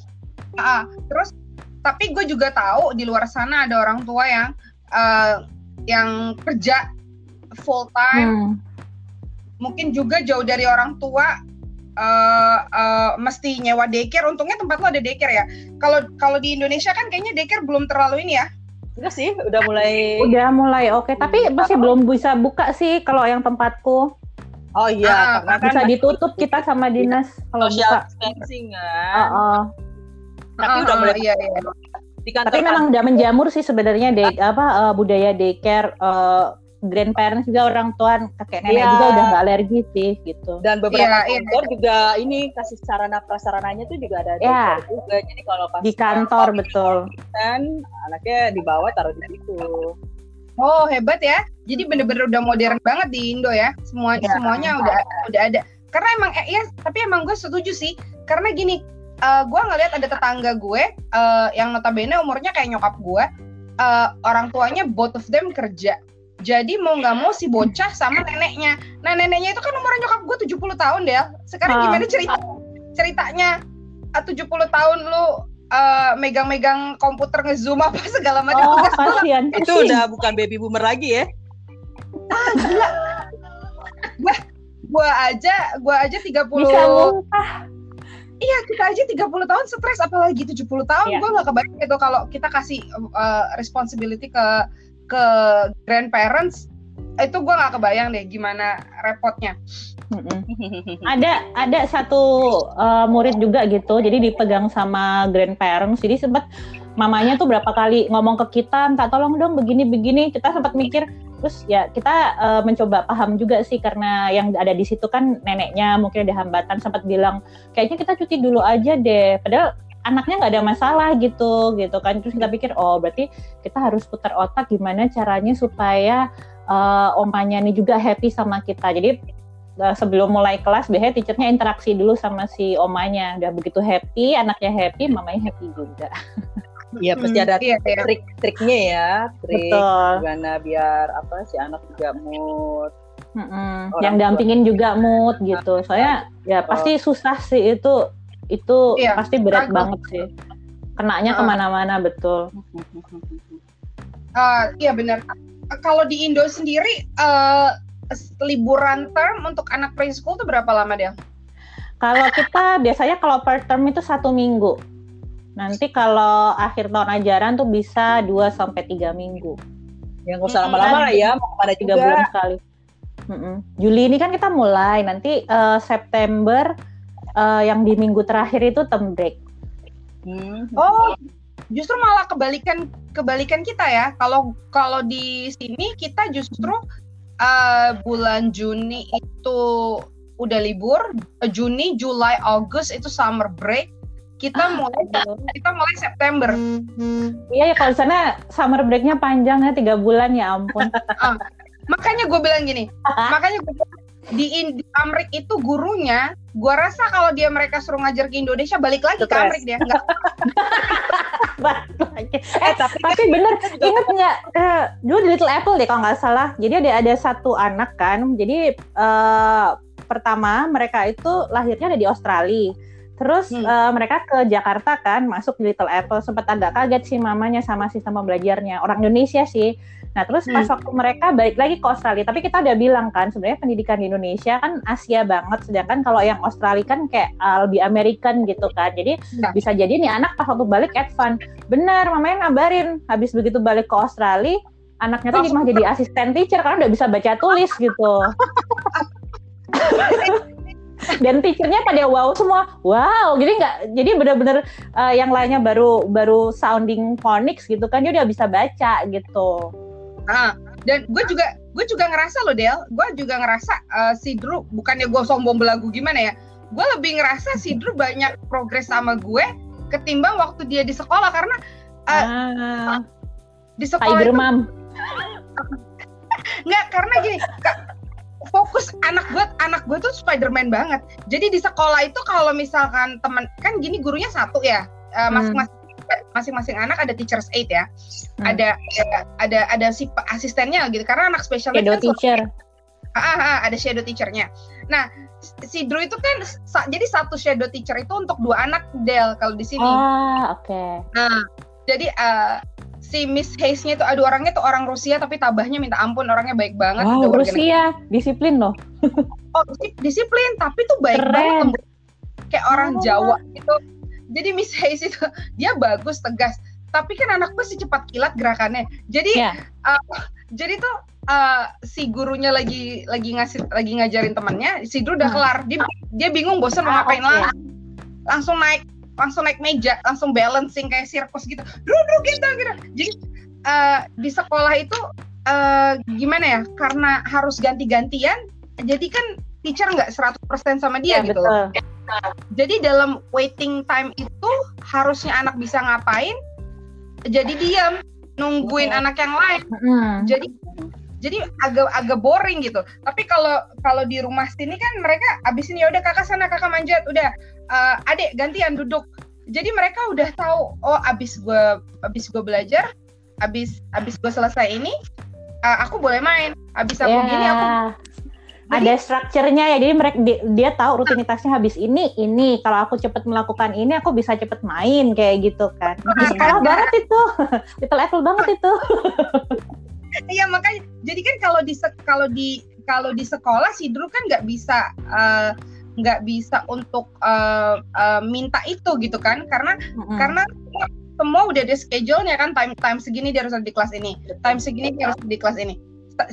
Ah, terus tapi gue juga tahu di luar sana ada orang tua yang uh, yang kerja full time Hmm. mungkin juga jauh dari orang tua eh eh, mesti nyewa daycare untungnya tempat lo ada daycare ya kalau kalau di Indonesia kan kayaknya daycare belum terlalu ini ya Enggak sih, udah mulai. Udah mulai oke, tapi masih belum bisa buka sih kalau yang tempatku. Oh iya, Ah, karena kan Bisa ditutup kita sama dinas kalau social buka. distancing Oh, kan. oh. Tapi Ah, udah ah, mulai iya iya di kantor Tapi memang udah menjamur sih sebenarnya day, apa eh, budaya daycare eh, grandparents juga orang tua kakek nenek Iya. juga udah nggak alergi sih gitu. dan beberapa Iya, iya. kantor juga ini kasih sarana prasarananya tuh juga ada Ya. daycare juga. Jadi kalau pas Di kantor betul. kan anaknya dibawa taruh di situ. oh hebat ya jadi bener-bener udah modern banget di Indo ya semua Iya. semuanya udah udah ada karena emang eh, ya tapi emang gue setuju sih karena gini uh, gue ngeliat ada tetangga gue uh, yang notabene umurnya kayak nyokap gue uh, orang tuanya both of them kerja. Jadi mau nggak mau si bocah sama neneknya. Nah neneknya itu kan umur nyokap gue 70 tahun deh sekarang uh. gimana cerita ceritanya? Uh, 70 tahun lu uh, megang-megang komputer ngezoom apa segala macam. Oh, kasihan. itu udah bukan baby boomer lagi ya? Ah gila. Gue gua aja gua aja 30 bisa muntah Iya kita aja 30 tahun stres apalagi 70 tahun yeah. gue nggak kebayang itu kalau kita kasih uh, responsibility ke ke grandparents itu gue nggak kebayang deh gimana repotnya. ada ada satu uh, murid juga gitu, jadi dipegang sama grandparents, jadi sempat mamanya tuh berapa kali ngomong ke kita, minta tolong dong begini-begini, kita sempat mikir terus ya kita uh, mencoba paham juga sih karena yang ada di situ kan neneknya mungkin ada hambatan sempat bilang kayaknya kita cuti dulu aja deh. Padahal anaknya nggak ada masalah gitu gitu kan. Terus kita pikir oh berarti kita harus putar otak gimana caranya supaya uh, omanya ini juga happy sama kita. Jadi uh, sebelum mulai kelas biasanya teachernya interaksi dulu sama si omanya. Udah begitu happy anaknya happy mamanya happy juga [LAUGHS] Iya pasti hmm, ada iya, iya. trik-triknya ya, trik Betul. gimana biar apa si anak juga mood. Mm-mm. Yang dampingin juga mood gitu. Soalnya ya pasti susah sih itu itu iya, pasti berat banget sih. Kenanya uh, ke mana-mana betul. Uh, iya benar. Kalau di Indo sendiri uh, liburan term untuk anak preschool itu berapa lama dia? Kalau kita biasanya kalau per term itu satu minggu. Nanti kalau akhir tahun ajaran tuh bisa 2 sampai 3 minggu. Yang nggak usah lama-lama lah ya, mau pada tiga bulan sekali. Mm-mm. Juli ini kan kita mulai, nanti uh, September uh, yang di minggu terakhir itu term break. Hmm. Oh, justru malah kebalikan kebalikan kita ya. Kalau kalau di sini kita justru uh, bulan Juni itu udah libur, Juni, Juli, Agustus itu summer break, kita ah, mulai kita mulai September. Iya ya kalau sana summer breaknya panjang ya tiga bulan ya ampun. [LAUGHS] ah, makanya gue bilang gini, makanya gue di, di Amrik itu gurunya, gue rasa kalau dia mereka suruh ngajar ke Indonesia balik lagi Stress. ke Amrik dia nggak. [LAUGHS] eh tapi, tapi bener inget nggak uh, dulu di Little Apple deh kalau nggak salah. Jadi ada ada satu anak kan, jadi uh, pertama mereka itu lahirnya ada di Australia Terus hmm. uh, mereka ke Jakarta kan, masuk di Little Apple. Sempat agak kaget sih mamanya sama sistem pembelajarnya. Orang Indonesia sih. Nah terus hmm. pas waktu mereka balik lagi ke Australia, tapi kita udah bilang kan sebenarnya pendidikan di Indonesia kan Asia banget, sedangkan kalau yang Australia kan kayak uh, lebih American gitu kan. Jadi nah. bisa jadi nih anak pas waktu balik advance. Benar, mamanya ngabarin habis begitu balik ke Australia, anaknya tuh oh. jadi asisten teacher karena udah bisa baca tulis gitu. [LAUGHS] dan teachernya pada wow semua. Wow jadi nggak jadi benar-benar uh, yang lainnya baru baru sounding phonics gitu kan dia udah bisa baca gitu. Ah dan gue juga gue juga ngerasa loh Del gue juga ngerasa uh, si Drew bukannya gue sombong belagu gimana ya gue lebih ngerasa si Drew banyak progres sama gue ketimbang waktu dia di sekolah karena uh, ah, di sekolah Tiger itu, nggak karena gini fokus anak gue anak gue tuh Spiderman banget. Jadi di sekolah itu kalau misalkan teman kan gini gurunya satu ya uh, masing-masing masing-masing anak ada teacher's aid ya. Hmm. ada ada ada si asistennya gitu karena anak spesial shadow kan teacher. Ah, ah, ah, ada shadow teachernya. Nah si Drew itu kan sa jadi satu shadow teacher itu untuk dua anak Del kalau di sini. Ah oke. Okay. nah jadi uh, si Miss Hayes-nya itu aduh orangnya tuh orang Rusia tapi tabahnya minta ampun orangnya baik banget wow, Rusia disiplin loh oh disiplin tapi tuh baik Keren. banget kayak orang oh. Jawa gitu jadi Miss Hayes itu [LAUGHS] dia bagus tegas tapi kan anak gue sih cepat kilat gerakannya jadi yeah. uh, [LAUGHS] jadi tuh uh, si gurunya lagi lagi ngasih lagi ngajarin temannya si Drew udah hmm. kelar dia dia bingung bosan mau ah, ngapain okay. lagi langsung naik langsung naik meja langsung balancing kayak sirkus gitu. Dulu gitu gitu. Jadi uh, di sekolah itu uh, gimana ya karena harus ganti-gantian jadi kan teacher nggak 100% sama dia ya, gitu betul. jadi dalam waiting time itu harusnya anak bisa ngapain jadi diam nungguin anak yang lain. Hmm. jadi jadi agak agak boring gitu. Tapi kalau kalau di rumah sini kan mereka abis ini ya udah kakak sana kakak manjat udah uh, adik gantian duduk. Jadi mereka udah tahu oh abis gue abis gue belajar abis abis gue selesai ini uh, aku boleh main. Abis aku yeah. gini aku jadi, ada strukturnya ya. Jadi mereka dia, dia tahu rutinitasnya habis ini ini. Kalau aku cepat melakukan ini aku bisa cepet main kayak gitu kan. Di sekolah banget itu. [LAUGHS] Itu level banget itu. [LAUGHS] Iya makanya jadi kan kalau di kalau di kalau di sekolah sih dulu kan nggak bisa uh, nggak bisa untuk uh, uh, minta itu gitu kan. Karena mm-hmm. karena semua udah ada schedule-nya kan time time segini dia harus ada di kelas ini time segini dia harus di kelas ini.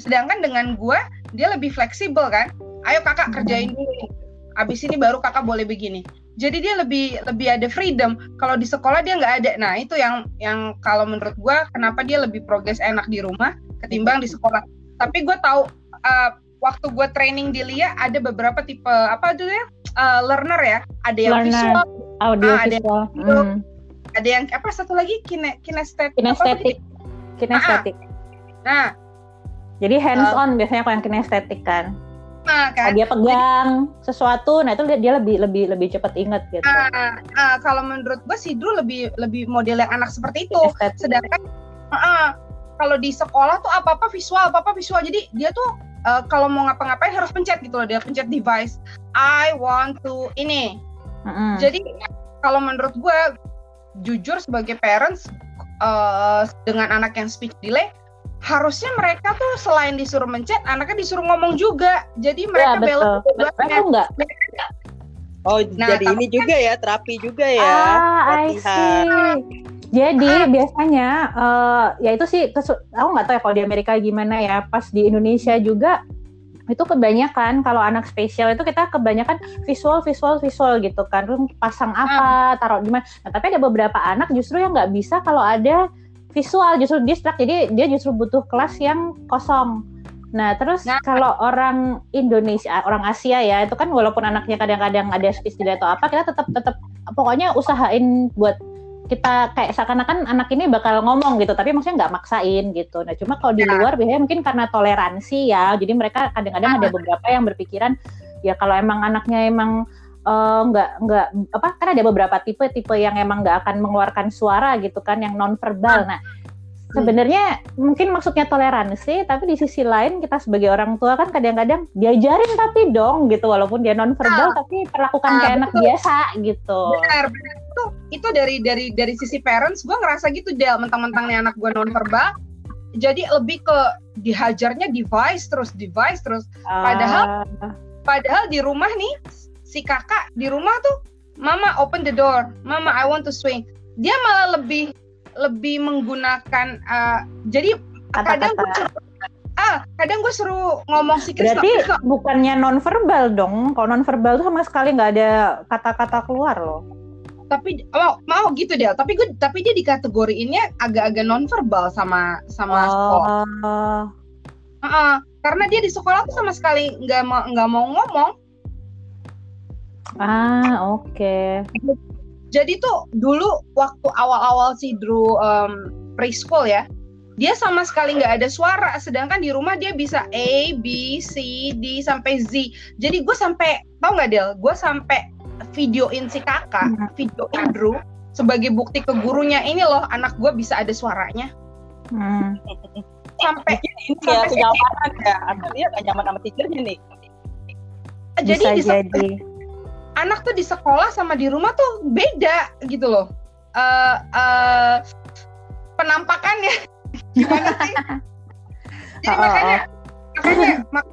Sedangkan dengan gue dia lebih fleksibel kan. Ayo kakak kerjain dulu. Abis ini baru kakak boleh begini. Jadi dia lebih lebih ada freedom. Kalau di sekolah dia nggak ada. Nah itu yang yang kalau menurut gue kenapa dia lebih progres enak di rumah ketimbang di sekolah. Tapi gue tahu uh, waktu gue training di Lia ada beberapa tipe apa dulu ya uh, learner ya ada yang learner. visual audio ah, ada visual yang, hmm. ada yang apa satu lagi kine kinestetik kinestetik kinestetik ah, nah jadi hands on uh, biasanya kalau yang kinestetik kan. Nah, kan. Dia pegang Jadi, sesuatu, nah itu dia lebih lebih lebih cepat ingat gitu. Uh, uh, kalau menurut gue sih dulu lebih lebih model yang anak seperti itu. Kinestetik. Sedangkan uh, uh, kalau di sekolah tuh apa apa visual, apa apa visual. Jadi dia tuh uh, kalau mau ngapa-ngapain harus pencet gitu loh. Dia pencet device. I want to ini. -uh. Jadi kalau menurut gue jujur sebagai parents uh, dengan anak yang speech delay harusnya mereka tuh selain disuruh mencet, anaknya disuruh ngomong juga. Jadi iya, mereka ya, belok mereka enggak. Oh, nah, jadi ini juga ya, terapi juga ya. Ah, I see. Jadi ah. biasanya uh, ya itu sih aku nggak tahu ya kalau di Amerika gimana ya. Pas di Indonesia juga itu kebanyakan kalau anak spesial itu kita kebanyakan visual visual visual gitu kan pasang apa ah. taruh gimana nah, tapi ada beberapa anak justru yang nggak bisa kalau ada visual justru distract jadi dia justru butuh kelas yang kosong nah terus nah. kalau orang Indonesia orang Asia ya itu kan walaupun anaknya kadang-kadang ada speech atau apa kita tetap tetap pokoknya usahain buat kita kayak seakan-akan anak ini bakal ngomong gitu tapi maksudnya nggak maksain gitu nah cuma kalau di nah. luar biasanya mungkin karena toleransi ya jadi mereka kadang-kadang ada nah. beberapa yang berpikiran ya kalau emang anaknya emang uh, nggak nggak apa kan ada beberapa tipe tipe yang emang nggak akan mengeluarkan suara gitu kan yang non verbal nah sebenarnya mungkin maksudnya toleransi tapi di sisi lain kita sebagai orang tua kan kadang-kadang diajarin tapi dong gitu walaupun dia non verbal nah, tapi perlakukan nah, kayak anak biasa gitu. Benar benar. Itu itu dari dari dari sisi parents gue ngerasa gitu Del mentang-mentangnya anak gue non verbal jadi lebih ke dihajarnya device terus device terus padahal uh. padahal di rumah nih si kakak di rumah tuh mama open the door. Mama I want to swing. Dia malah lebih lebih menggunakan uh, jadi Kata -kata. kadang gue suruh, ah kadang gue suruh ngomong si Krisna berarti Krisna. bukannya nonverbal dong kalau nonverbal tuh sama sekali nggak ada kata-kata keluar loh tapi mau mau gitu deh tapi gue tapi dia dikategoriinnya agak-agak nonverbal sama sama oh. sekolah uh, uh, karena dia di sekolah tuh sama sekali nggak mau nggak mau ngomong Ah, oke. Okay. Jadi tuh dulu waktu awal-awal si Drew um, preschool ya, dia sama sekali nggak ada suara. Sedangkan di rumah dia bisa A, B, C, D sampai Z. Jadi gue sampai tau nggak Del? Gue sampai videoin si kakak, hmm. videoin Drew sebagai bukti ke gurunya ini loh anak gue bisa ada suaranya. Hmm. Sampai ini ya kenyamanan ya, anak dia gak nyaman sama teachernya nih. Jadi bisa jadi anak tuh di sekolah sama di rumah tuh beda gitu loh. Uh, uh, penampakannya. [LAUGHS] Gimana sih? Jadi oh, makanya makanya mak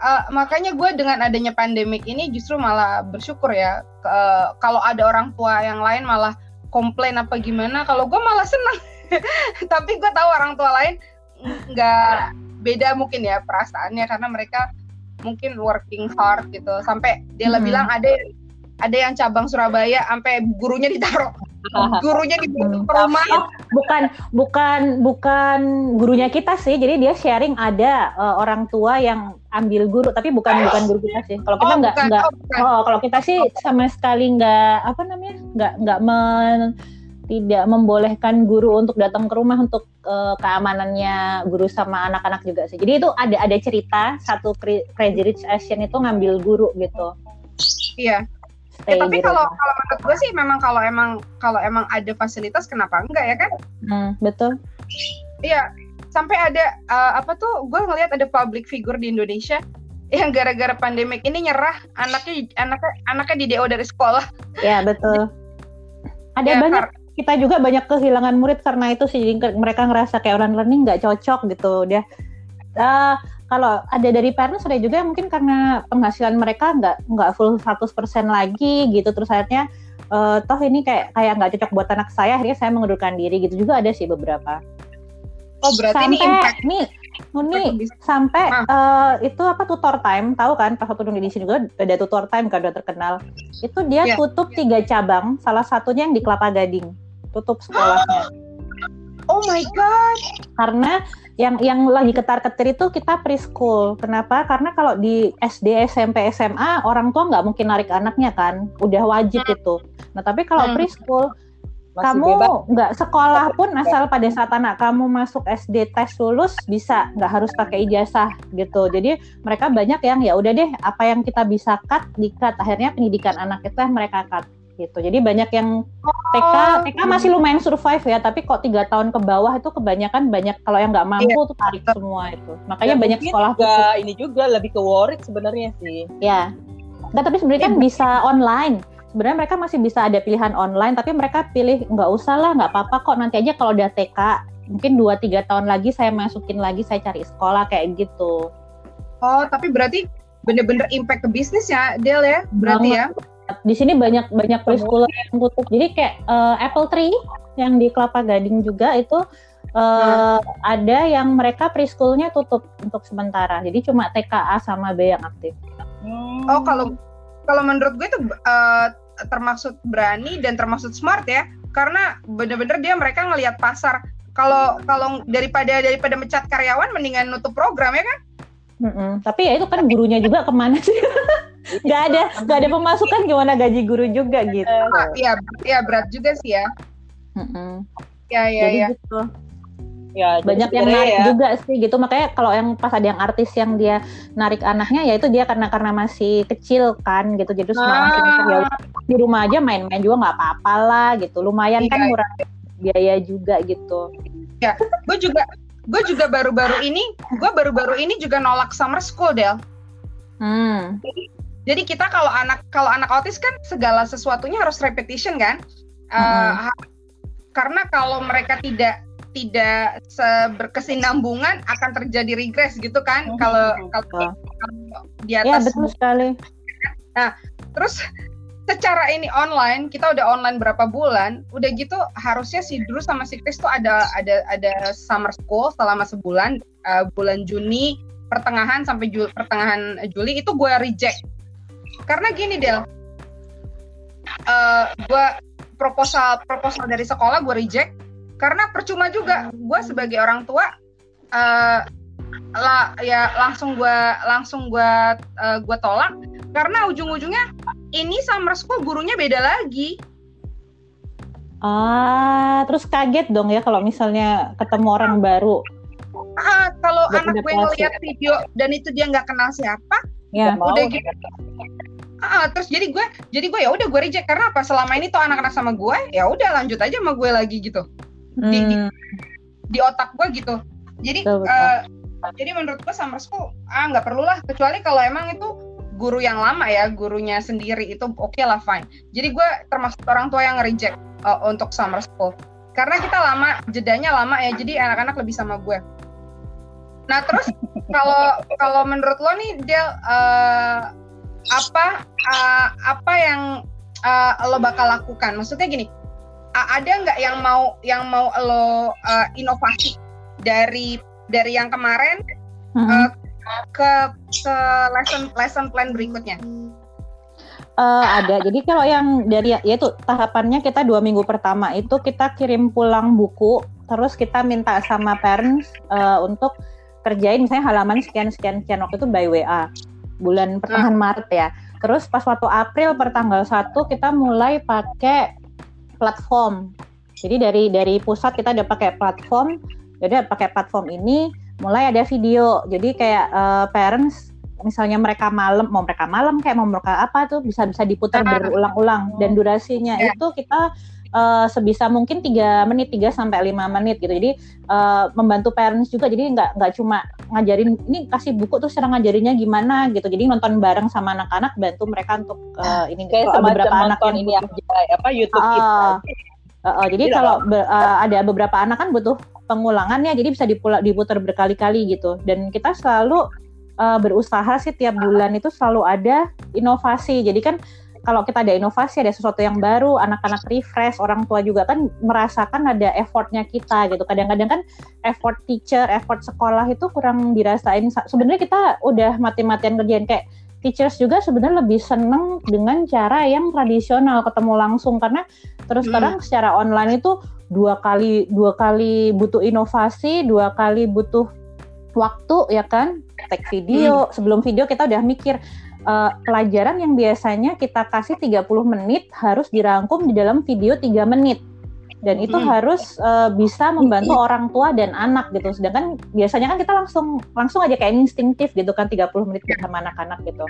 uh, makanya gue dengan adanya pandemik ini justru malah bersyukur ya. Uh, kalau ada orang tua yang lain malah komplain apa gimana kalau gue malah senang [LAUGHS] tapi gue tahu orang tua lain nggak beda mungkin ya perasaannya karena mereka mungkin working hard gitu. Sampai dia hmm. bilang ada ada yang cabang Surabaya sampai gurunya ditaruh. [LAUGHS] Gurunya di rumah. Oh, bukan bukan bukan gurunya kita sih. Jadi dia sharing ada uh, orang tua yang ambil guru tapi bukan bukan guru kita sih. Kalau kita oh, nggak nggak oh, oh kalau kita sih sama sekali nggak apa namanya nggak nggak men tidak membolehkan guru untuk datang ke rumah untuk uh, keamanannya guru sama anak-anak juga sih. Jadi itu ada ada cerita satu Crazy Rich Asian itu ngambil guru gitu. Iya. Ya, tapi kalau kalau menurut gue sih memang kalau emang kalau emang ada fasilitas kenapa enggak ya kan? Hmm, betul. Iya, sampai ada uh, apa tuh gue ngelihat ada public figure di Indonesia [LAUGHS] yang gara-gara pandemik ini nyerah anaknya anaknya anaknya di DO dari sekolah. Ya betul. [LAUGHS] Ada ya, banyak kita juga banyak kehilangan murid karena itu sih mereka ngerasa kayak online learning nggak cocok gitu dia. Uh, kalau ada dari parents ada juga mungkin karena penghasilan mereka nggak nggak full 100% lagi gitu terus akhirnya uh, toh ini kayak kayak nggak cocok buat anak saya akhirnya saya mengundurkan diri gitu juga ada sih beberapa. Oh berarti sampai, ini impact nih Nuni sampai uh, itu apa tutor time tahu kan pas waktu di sini juga ada tutor time kan udah terkenal. Itu dia yeah. tutup tiga cabang salah satunya yang di Kelapa Gading. Tutup sekolahnya. Oh my god. Karena yang yang lagi ketar-ketir itu kita preschool. Kenapa? Karena kalau di SD SMP SMA orang tua nggak mungkin narik anaknya kan. Udah wajib hmm. itu. Nah tapi kalau hmm. preschool masih kamu nggak sekolah pun asal pada saat anak kamu masuk SD tes lulus bisa. Nggak harus pakai ijazah gitu. Jadi mereka banyak yang ya udah deh apa yang kita bisa cut di cut akhirnya pendidikan anak itu yang mereka cut gitu. Jadi banyak yang TK TK masih lumayan survive ya tapi kok tiga tahun ke bawah itu kebanyakan banyak kalau yang nggak mampu iya. tuh tarik semua itu. Makanya ya, banyak sekolah juga ini juga lebih ke worried sebenarnya sih. Ya Nggak, tapi sebenarnya kan bisa online sebenarnya mereka masih bisa ada pilihan online tapi mereka pilih nggak usah lah nggak apa-apa kok nanti aja kalau udah TK mungkin 2-3 tahun lagi saya masukin lagi saya cari sekolah kayak gitu. Oh tapi berarti bener-bener impact ke bisnis ya Del ya? Berarti ya? Di sini banyak banyak preschool yang tutup jadi kayak uh, Apple Tree yang di Kelapa Gading juga itu uh, hmm. ada yang mereka preschoolnya tutup untuk sementara. Jadi cuma TKA sama B yang aktif. Hmm. oh kalau kalau menurut gue itu uh, termasuk berani dan termasuk smart ya karena bener-bener dia mereka ngelihat pasar. Kalau kalau daripada daripada mecat karyawan mendingan nutup program ya kan? Mm-mm. tapi ya itu kan gurunya juga ke mana sih? [LAUGHS] Nggak ada nggak ada pemasukan gimana gaji guru juga gitu. Iya iya berat juga sih ya. Mm-mm. ya ya Jadi ya gitu ya banyak yang narik ya. juga sih gitu makanya kalau yang pas ada yang artis yang dia narik anaknya ya itu dia karena karena masih kecil kan gitu jadi semua ah. masih mikir ya di rumah aja main-main juga nggak apa-apa lah gitu lumayan kan iya. kan murah biaya juga gitu ya gue juga gue juga baru-baru ini gue baru-baru ini juga nolak summer school Del hmm. jadi, jadi kita kalau anak kalau anak autis kan segala sesuatunya harus repetition kan uh, karena kalau mereka tidak tidak berkesinambungan akan terjadi regres gitu kan? Oh, kalau kalau di ya, atas ya, betul sekali. Nah, terus secara ini online kita udah online berapa bulan, udah gitu harusnya si Drew sama si Chris tuh ada ada ada summer school selama sebulan uh, bulan Juni pertengahan sampai Juli, pertengahan Juli itu gue reject. Karena gini Del, uh, gue proposal proposal dari sekolah gue reject karena percuma juga gue sebagai orang tua uh, lah ya langsung gue langsung gue uh, gue tolak. Karena ujung-ujungnya ini summer school gurunya beda lagi. Ah terus kaget dong ya kalau misalnya ketemu orang baru. Ah kalau anak gue ngeliat video dan itu dia nggak kenal siapa ya. Udah gitu. Ah, terus jadi gue jadi gue ya udah gue reject. Karena apa? Selama ini tuh anak-anak sama gue ya udah lanjut aja sama gue lagi gitu. Di, di di otak gue gitu. Jadi betul, betul. Uh, jadi menurut gue summer school ah nggak perlu lah. Kecuali kalau emang itu guru yang lama ya gurunya sendiri itu oke okay lah fine. Jadi gue termasuk orang tua yang reject uh, untuk summer school karena kita lama jedanya lama ya jadi anak-anak lebih sama gue. Nah terus [LAUGHS] kalau kalau menurut lo nih Del uh, apa uh, apa yang uh, lo bakal lakukan? Maksudnya gini ada nggak yang mau yang mau lo uh, inovasi dari dari yang kemarin mm-hmm. uh, ke ke lesson lesson plan berikutnya? Uh, ada. Jadi kalau yang dari yaitu tahapannya kita dua minggu pertama itu kita kirim pulang buku, terus kita minta sama parents uh, untuk kerjain misalnya halaman sekian sekian sekian waktu itu by WA bulan pertengahan hmm. Maret ya. Terus pas waktu April per tanggal 1 kita mulai pakai platform Jadi dari dari pusat kita udah pakai platform, jadi pakai platform ini mulai ada video. Jadi kayak uh, parents misalnya mereka malam mau mereka malam kayak mau mereka apa tuh bisa bisa diputar Ah. berulang-ulang dan durasinya Ya. itu kita uh, sebisa mungkin tiga menit 3 sampai lima menit gitu. Jadi uh, membantu parents juga jadi nggak nggak cuma ngajarin ini kasih buku terus cara ngajarinnya gimana gitu. Jadi nonton bareng sama anak-anak bantu mereka untuk uh, ini Kayak kalau semacam nonton yang ini aja apa YouTube kita. Uh, uh, jadi Iya. kalau be- uh, ada beberapa anak kan butuh pengulangannya, jadi bisa dipula, diputar berkali-kali gitu. Dan kita selalu uh, berusaha sih tiap bulan itu selalu ada inovasi. Jadi kan kalau kita ada inovasi, ada sesuatu yang baru, anak-anak refresh, orang tua juga kan merasakan ada effortnya kita gitu. Kadang-kadang kan effort teacher, effort sekolah itu kurang dirasain. Sa- Sebenarnya kita udah mati-matian kerjain kayak teachers juga sebenarnya lebih seneng dengan cara yang tradisional ketemu langsung karena terus Hmm. terang secara online itu dua kali dua kali butuh inovasi dua kali butuh waktu ya kan take video sebelum video kita udah mikir eh, pelajaran yang biasanya kita kasih 30 menit harus dirangkum di dalam video 3 menit. Dan itu Hmm. harus eh, bisa membantu orang tua dan anak gitu. Sedangkan biasanya kan kita langsung langsung aja kayak instinktif gitu kan 30 menit bersama anak-anak gitu.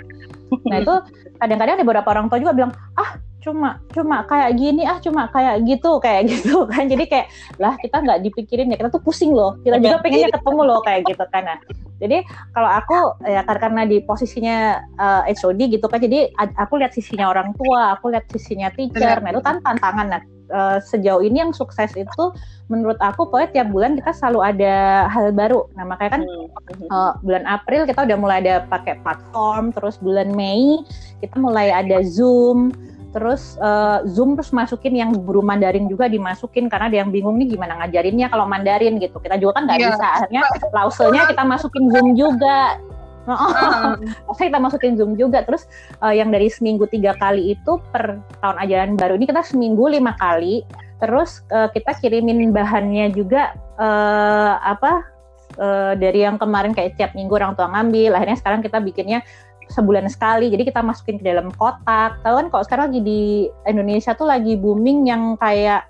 Nah itu kadang-kadang ada beberapa orang tua juga bilang ah cuma cuma kayak gini ah cuma kayak gitu kayak [LAUGHS] gitu kan. Jadi kayak lah kita nggak dipikirin ya kita tuh pusing loh. Kita juga pengennya ketemu loh kayak gitu kan. Nah jadi kalau aku ya kar- karena di posisinya eh, HOD gitu kan jadi ad- aku lihat sisinya orang tua aku lihat sisinya teacher. Nah itu kan tantangan. Nah eh, sejauh ini yang sukses itu menurut aku pokoknya tiap bulan kita selalu ada hal baru. Nah makanya kan Hmm. Uh, bulan April kita udah mulai ada pakai platform, terus bulan Mei kita mulai ada Zoom, terus uh, Zoom terus masukin yang guru Mandarin juga dimasukin karena ada yang bingung nih gimana ngajarinnya kalau Mandarin gitu. Kita juga kan nggak Iya. bisa akhirnya lauselnya kita masukin Zoom juga. Oh, Ah, Maksudnya kita masukin Zoom juga terus uh, yang dari seminggu tiga kali itu per tahun ajaran baru ini kita seminggu lima kali terus uh, kita kirimin bahannya juga uh, apa uh, dari yang kemarin kayak tiap minggu orang tua ngambil akhirnya sekarang kita bikinnya sebulan sekali. Jadi kita masukin ke dalam kotak. Tahu kan kalau sekarang lagi di Indonesia tuh lagi booming yang kayak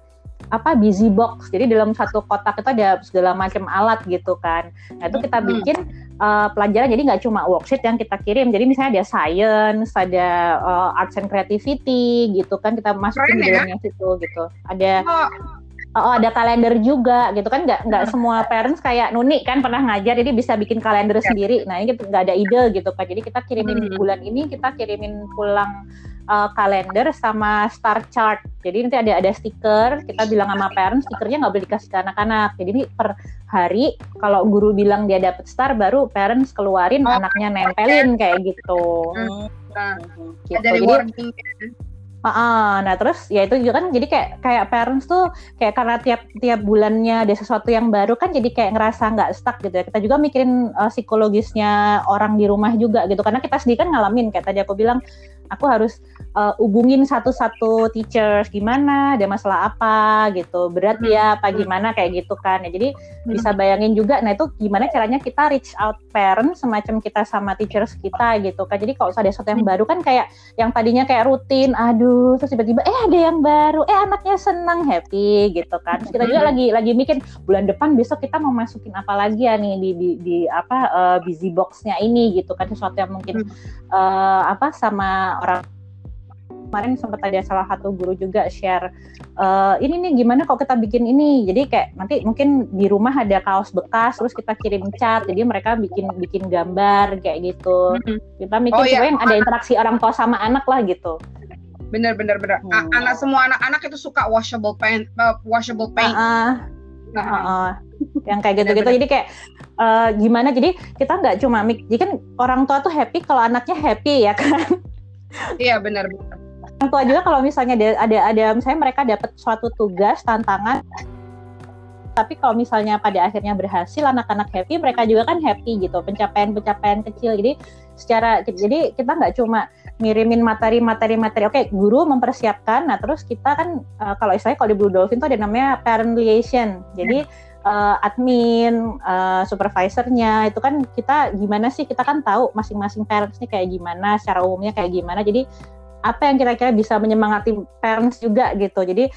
apa busy box. Jadi dalam satu kotak itu ada segala macam alat gitu kan. Nah itu kita Hmm. bikin uh, pelajaran. Jadi nggak cuma worksheet yang kita kirim. Jadi misalnya ada science ada uh, arts and creativity gitu kan. Kita masukin Keren di ya. dalamnya situ gitu. Ada oh, oh, ada kalender juga gitu kan? Nggak nggak semua parents kayak Nuni kan pernah ngajar jadi bisa bikin kalender Ya. sendiri. Nah ini nggak ada ide gitu kan? Jadi kita kirimin Hmm. bulan ini kita kirimin pulang uh, kalender sama star chart. Jadi nanti ada ada stiker kita bilang sama parents stikernya nggak boleh dikasih ke anak-anak. Jadi ini per hari kalau guru bilang dia dapat star baru parents keluarin Oh, anaknya nempelin kayak gitu. Hmm. nah, gitu. ada jadi rewarding Ah, nah terus ya itu juga kan jadi kayak kayak parents tuh kayak karena tiap tiap bulannya ada sesuatu yang baru kan jadi kayak ngerasa nggak stuck gitu ya. Kita juga mikirin uh, psikologisnya orang di rumah juga gitu karena kita sendiri kan ngalamin kayak tadi aku bilang aku harus uh, hubungin satu-satu teachers gimana? Ada masalah apa? gitu. Berat Hmm. ya? Apa gimana? kayak gitu kan ya. Jadi bisa bayangin juga nah itu gimana caranya kita reach out parents semacam kita sama teachers kita gitu kan. Jadi kalau ada sesuatu yang baru kan kayak yang tadinya kayak rutin aduh terus tiba-tiba eh ada yang baru. Eh anaknya seneng happy gitu kan. Terus kita juga lagi lagi mikir bulan depan besok kita mau masukin apa lagi ya nih di di, di apa eh, busy boxnya ini gitu kan. Sesuatu yang mungkin eh, apa sama orang kemarin sempat ada salah satu guru juga share eh, ini nih gimana kalau kita bikin ini? Jadi kayak nanti mungkin di rumah ada kaos bekas terus kita kirim cat jadi mereka bikin bikin gambar kayak gitu. Kita mikir Oh, iya. yang ada interaksi orang tua sama anak lah gitu. Bener bener bener. Hmm. anak semua anak-anak itu suka washable paint uh, washable paint. Ah, Nah, ah, ah. yang kayak gitu-gitu. jadi kayak eh, gimana? Jadi kita nggak cuma mik jadi kan orang tua tuh happy kalau anaknya happy ya kan iya bener bener orang tua juga kalau misalnya ada ada, ada misalnya mereka dapat suatu tugas tantangan tapi kalau misalnya pada akhirnya berhasil anak-anak happy mereka juga kan happy gitu. Pencapaian-pencapaian kecil. Jadi secara jadi kita nggak cuma ngirimin materi-materi materi oke guru mempersiapkan. Nah terus kita kan eh, kalau istilahnya kalau di Blue Dolphin tuh ada namanya parent liaison. Jadi eh, admin eh, supervisornya itu kan kita gimana sih kita kan tahu masing-masing parents nih kayak gimana secara umumnya kayak gimana jadi apa yang kira-kira bisa menyemangati parents juga gitu jadi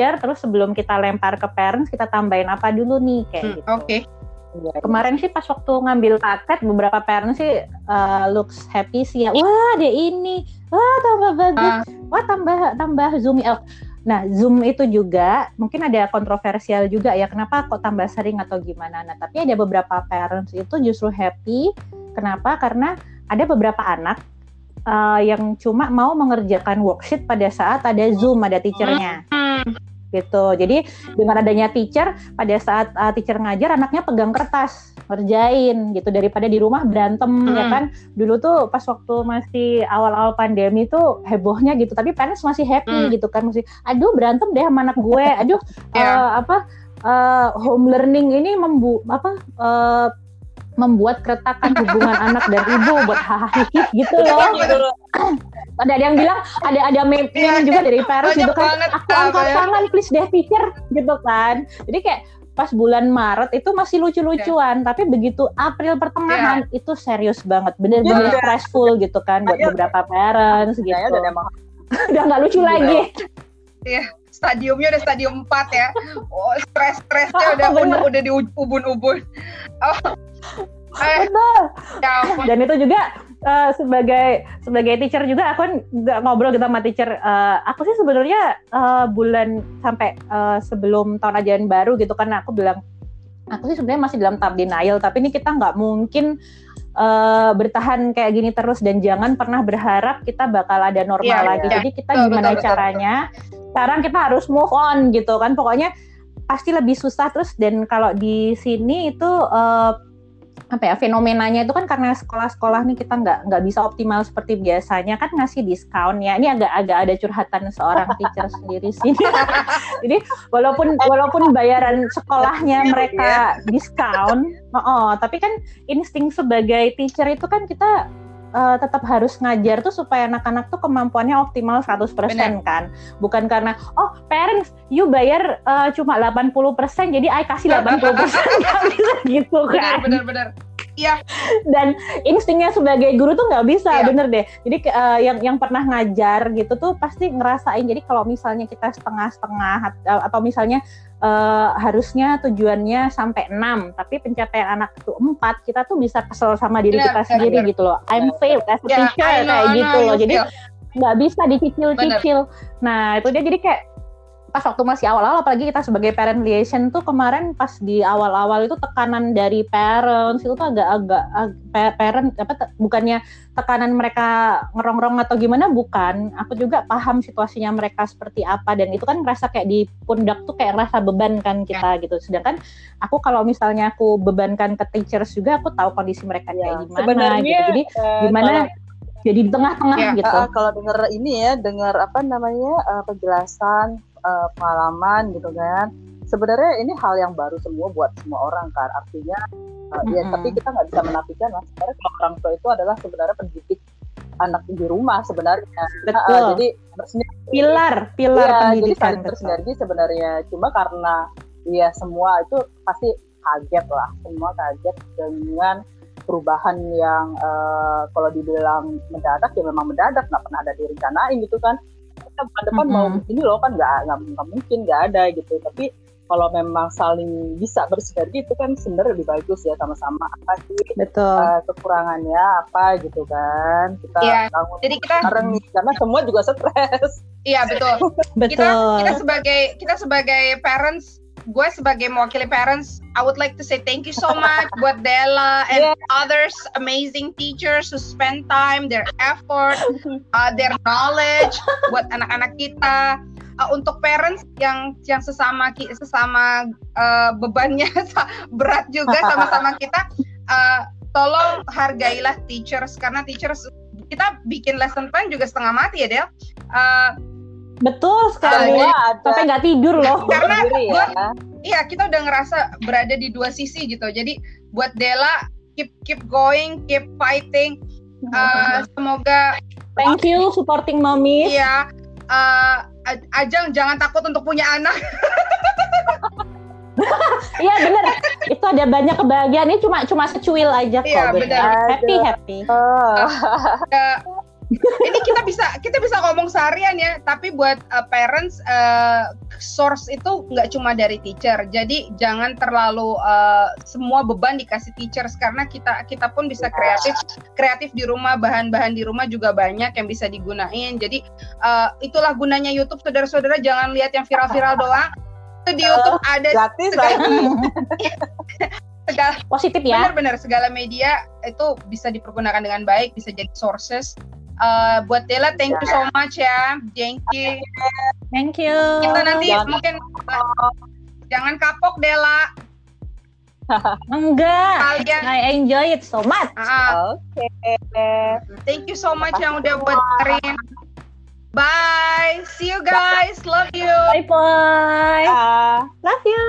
teacher, terus sebelum kita lempar ke parents kita tambahin apa dulu nih kayak Hmm, gitu. Oke. Iya, iya. Kemarin sih pas waktu ngambil paket beberapa parents sih uh, looks happy sih ya. Wah, ada ini. Wah, tambah bagus. Ah. Wah, tambah tambah zoom. Oh, Nah, Zoom itu juga mungkin ada kontroversial juga ya. Kenapa kok tambah sering atau gimana? Nah, tapi ada beberapa parents itu justru happy. Kenapa? Karena ada beberapa anak uh, yang cuma mau mengerjakan worksheet pada saat ada Zoom, ada teachernya Hmm. Gitu. Jadi dengan adanya teacher pada saat uh, teacher ngajar anaknya pegang kertas ngerjain gitu daripada di rumah berantem ya Hmm. kan. Dulu tuh pas waktu masih awal-awal pandemi tuh hebohnya gitu. Tapi parents masih happy Hmm. gitu kan masih aduh berantem deh sama anak gue. Aduh [LAUGHS] Iya. uh, apa uh, home learning ini membu apa uh, membuat keretakan hubungan [LAUGHS] anak dan ibu buat hahaha gitu loh. Loh. Ada [CLEARS THROAT] ada yang bilang ada ada meme, Iya, meme juga dari parents banyak gitu kan. Aku angkat banyak. tangan please deh teacher gitu kan. Jadi kayak pas bulan Maret itu masih lucu-lucuan, tapi begitu April pertengahan itu serius banget, bener-bener Iya. stressful gitu kan buat Iya. beberapa parents gitu. Udah [LAUGHS] Udah nggak lucu Iya. Stadiumnya udah stadium 4 ya. Oh, stres-stresnya [LAUGHS] udah udah, udah di ubun-ubun. Oh. Eh, Betul. ya ampun. Dan itu juga eh, sebagai sebagai teacher juga aku kan nggak ngobrol gitu sama teacher. Eh, aku sih sebenarnya eh, bulan sampai eh, sebelum tahun ajaran baru gitu kan aku bilang aku sih sebenarnya masih dalam tahap denial tapi ini kita nggak mungkin eh, bertahan kayak gini terus dan jangan pernah berharap kita bakal ada normal Iya, lagi. iya. Jadi kita Betul, gimana betul, betul, caranya? Sekarang kita harus move on gitu kan. Pokoknya pasti lebih susah terus dan kalau di sini itu eh, apa ya fenomenanya itu kan karena sekolah-sekolah nih kita nggak nggak bisa optimal seperti biasanya kan ngasih diskon ya. Ini agak agak ada curhatan seorang teacher sendiri sih. [LAUGHS] Jadi walaupun walaupun bayaran sekolahnya mereka diskon oh, oh, tapi kan insting sebagai teacher itu kan kita eh, tetap harus ngajar tuh supaya anak-anak tuh kemampuannya optimal 100% Benar. kan. Bukan karena oh parents you bayar eh, cuma 80% jadi I kasih 80% [LAUGHS] nggak bisa gitu kan. benar, benar. dan instingnya sebagai guru tuh nggak bisa Iya. bener deh. Jadi eh, yang yang pernah ngajar gitu tuh pasti ngerasain. Jadi kalau misalnya kita setengah-setengah at- atau misalnya eh, harusnya tujuannya sampai 6 tapi pencapaian anak itu 4 kita tuh bisa kesel sama diri Benar, kita sendiri benar. gitu loh. I'm failed as a Ya, teacher I know, kayak I gitu know, loh jadi nggak bisa dicicil-cicil. Nah itu dia jadi kayak pas waktu masih awal-awal apalagi kita sebagai parent liaison tuh kemarin pas di awal-awal itu tekanan dari parents itu tuh agak-agak ag- pa- parent apa te- bukannya tekanan mereka ngerongrong atau gimana bukan. Aku juga paham situasinya mereka seperti apa dan itu kan ngerasa kayak di pundak tuh kayak rasa beban kan kita gitu. Sedangkan aku kalau misalnya aku bebankan ke teachers juga aku tahu kondisi mereka Ya, kayak gimana Sebenarnya gitu jadi eh, gimana kalau- jadi di tengah-tengah Ya, gitu. Ah, ah, kalau dengar ini ya, dengar apa namanya eh, penjelasan eh, pengalaman gitu kan. Sebenarnya ini hal yang baru semua buat semua orang kan. Artinya eh, ya Mm-mm. tapi kita nggak bisa menafikan lah. Sebenarnya orang tua itu adalah sebenarnya pendidik anak di rumah sebenarnya. Betul jadi bersinergi. pilar pilar jadi pendidikan betul. bersinergi sebenarnya. Cuma karena ya semua itu pasti kaget lah. Semua kaget dengan perubahan yang eh, kalau dibilang mendadak ya memang mendadak nggak pernah ada direncanain gitu kan kita bulan depan mau Mm-mm. ini loh kan nggak nggak mungkin nggak ada gitu. Tapi kalau memang saling bisa bersinergi itu kan sebenarnya lebih bagus ya sama-sama. Apa sih betul. eh, kekurangannya apa gitu kan. Kita Iya, bangun jadi kita- bareng nih karena semua juga stres. Iya, betul. [LAUGHS] kita betul. kita sebagai kita sebagai parents gue sebagai mewakili parents I would like to say thank you so much buat Della and Yeah. others amazing teachers who spend time their effort uh, their knowledge buat anak-anak kita. Uh, untuk parents yang yang sesama sesama uh, bebannya [LAUGHS] berat juga sama-sama kita uh, tolong hargailah teachers. Karena teachers kita bikin lesson plan juga setengah mati ya Del. Uh, betul sekali. Ada sampai nggak tidur loh. [LAUGHS] Karena ya. iya kita udah ngerasa berada di dua sisi gitu. Jadi buat Della keep keep going keep fighting. Uh, semoga thank you supporting mommy. Iya. Uh, A- Ajeng jangan takut untuk punya anak. [LAUGHS] Iya bener. Itu ada banyak kebahagiaan. Ini cuma cuma secuil aja kok Iya, bener. benar. happy. Happy Oh. Uh, ini kita bisa kita bisa ngomong seharian ya tapi buat uh, parents uh, source itu nggak cuma dari teacher. Jadi jangan terlalu uh, semua beban dikasih teachers karena kita kita pun bisa kreatif kreatif di rumah bahan-bahan di rumah juga banyak yang bisa digunain. Jadi uh, itulah gunanya YouTube saudara-saudara jangan lihat yang viral-viral doang. Itu di YouTube ada Gratis segala, [LAUGHS] segala Positif ya. benar-benar segala media itu bisa dipergunakan dengan baik bisa jadi sources Uh, buat Dela thank you so much ya thank you Thank you. kita nanti jangan- mungkin jangan kapok Dela [LAUGHS] Enggak. kalian I enjoy it so much. Ah, Oke. thank you so much yang udah buat dengerin bye see you guys love you Bye bye. Ah. Love you.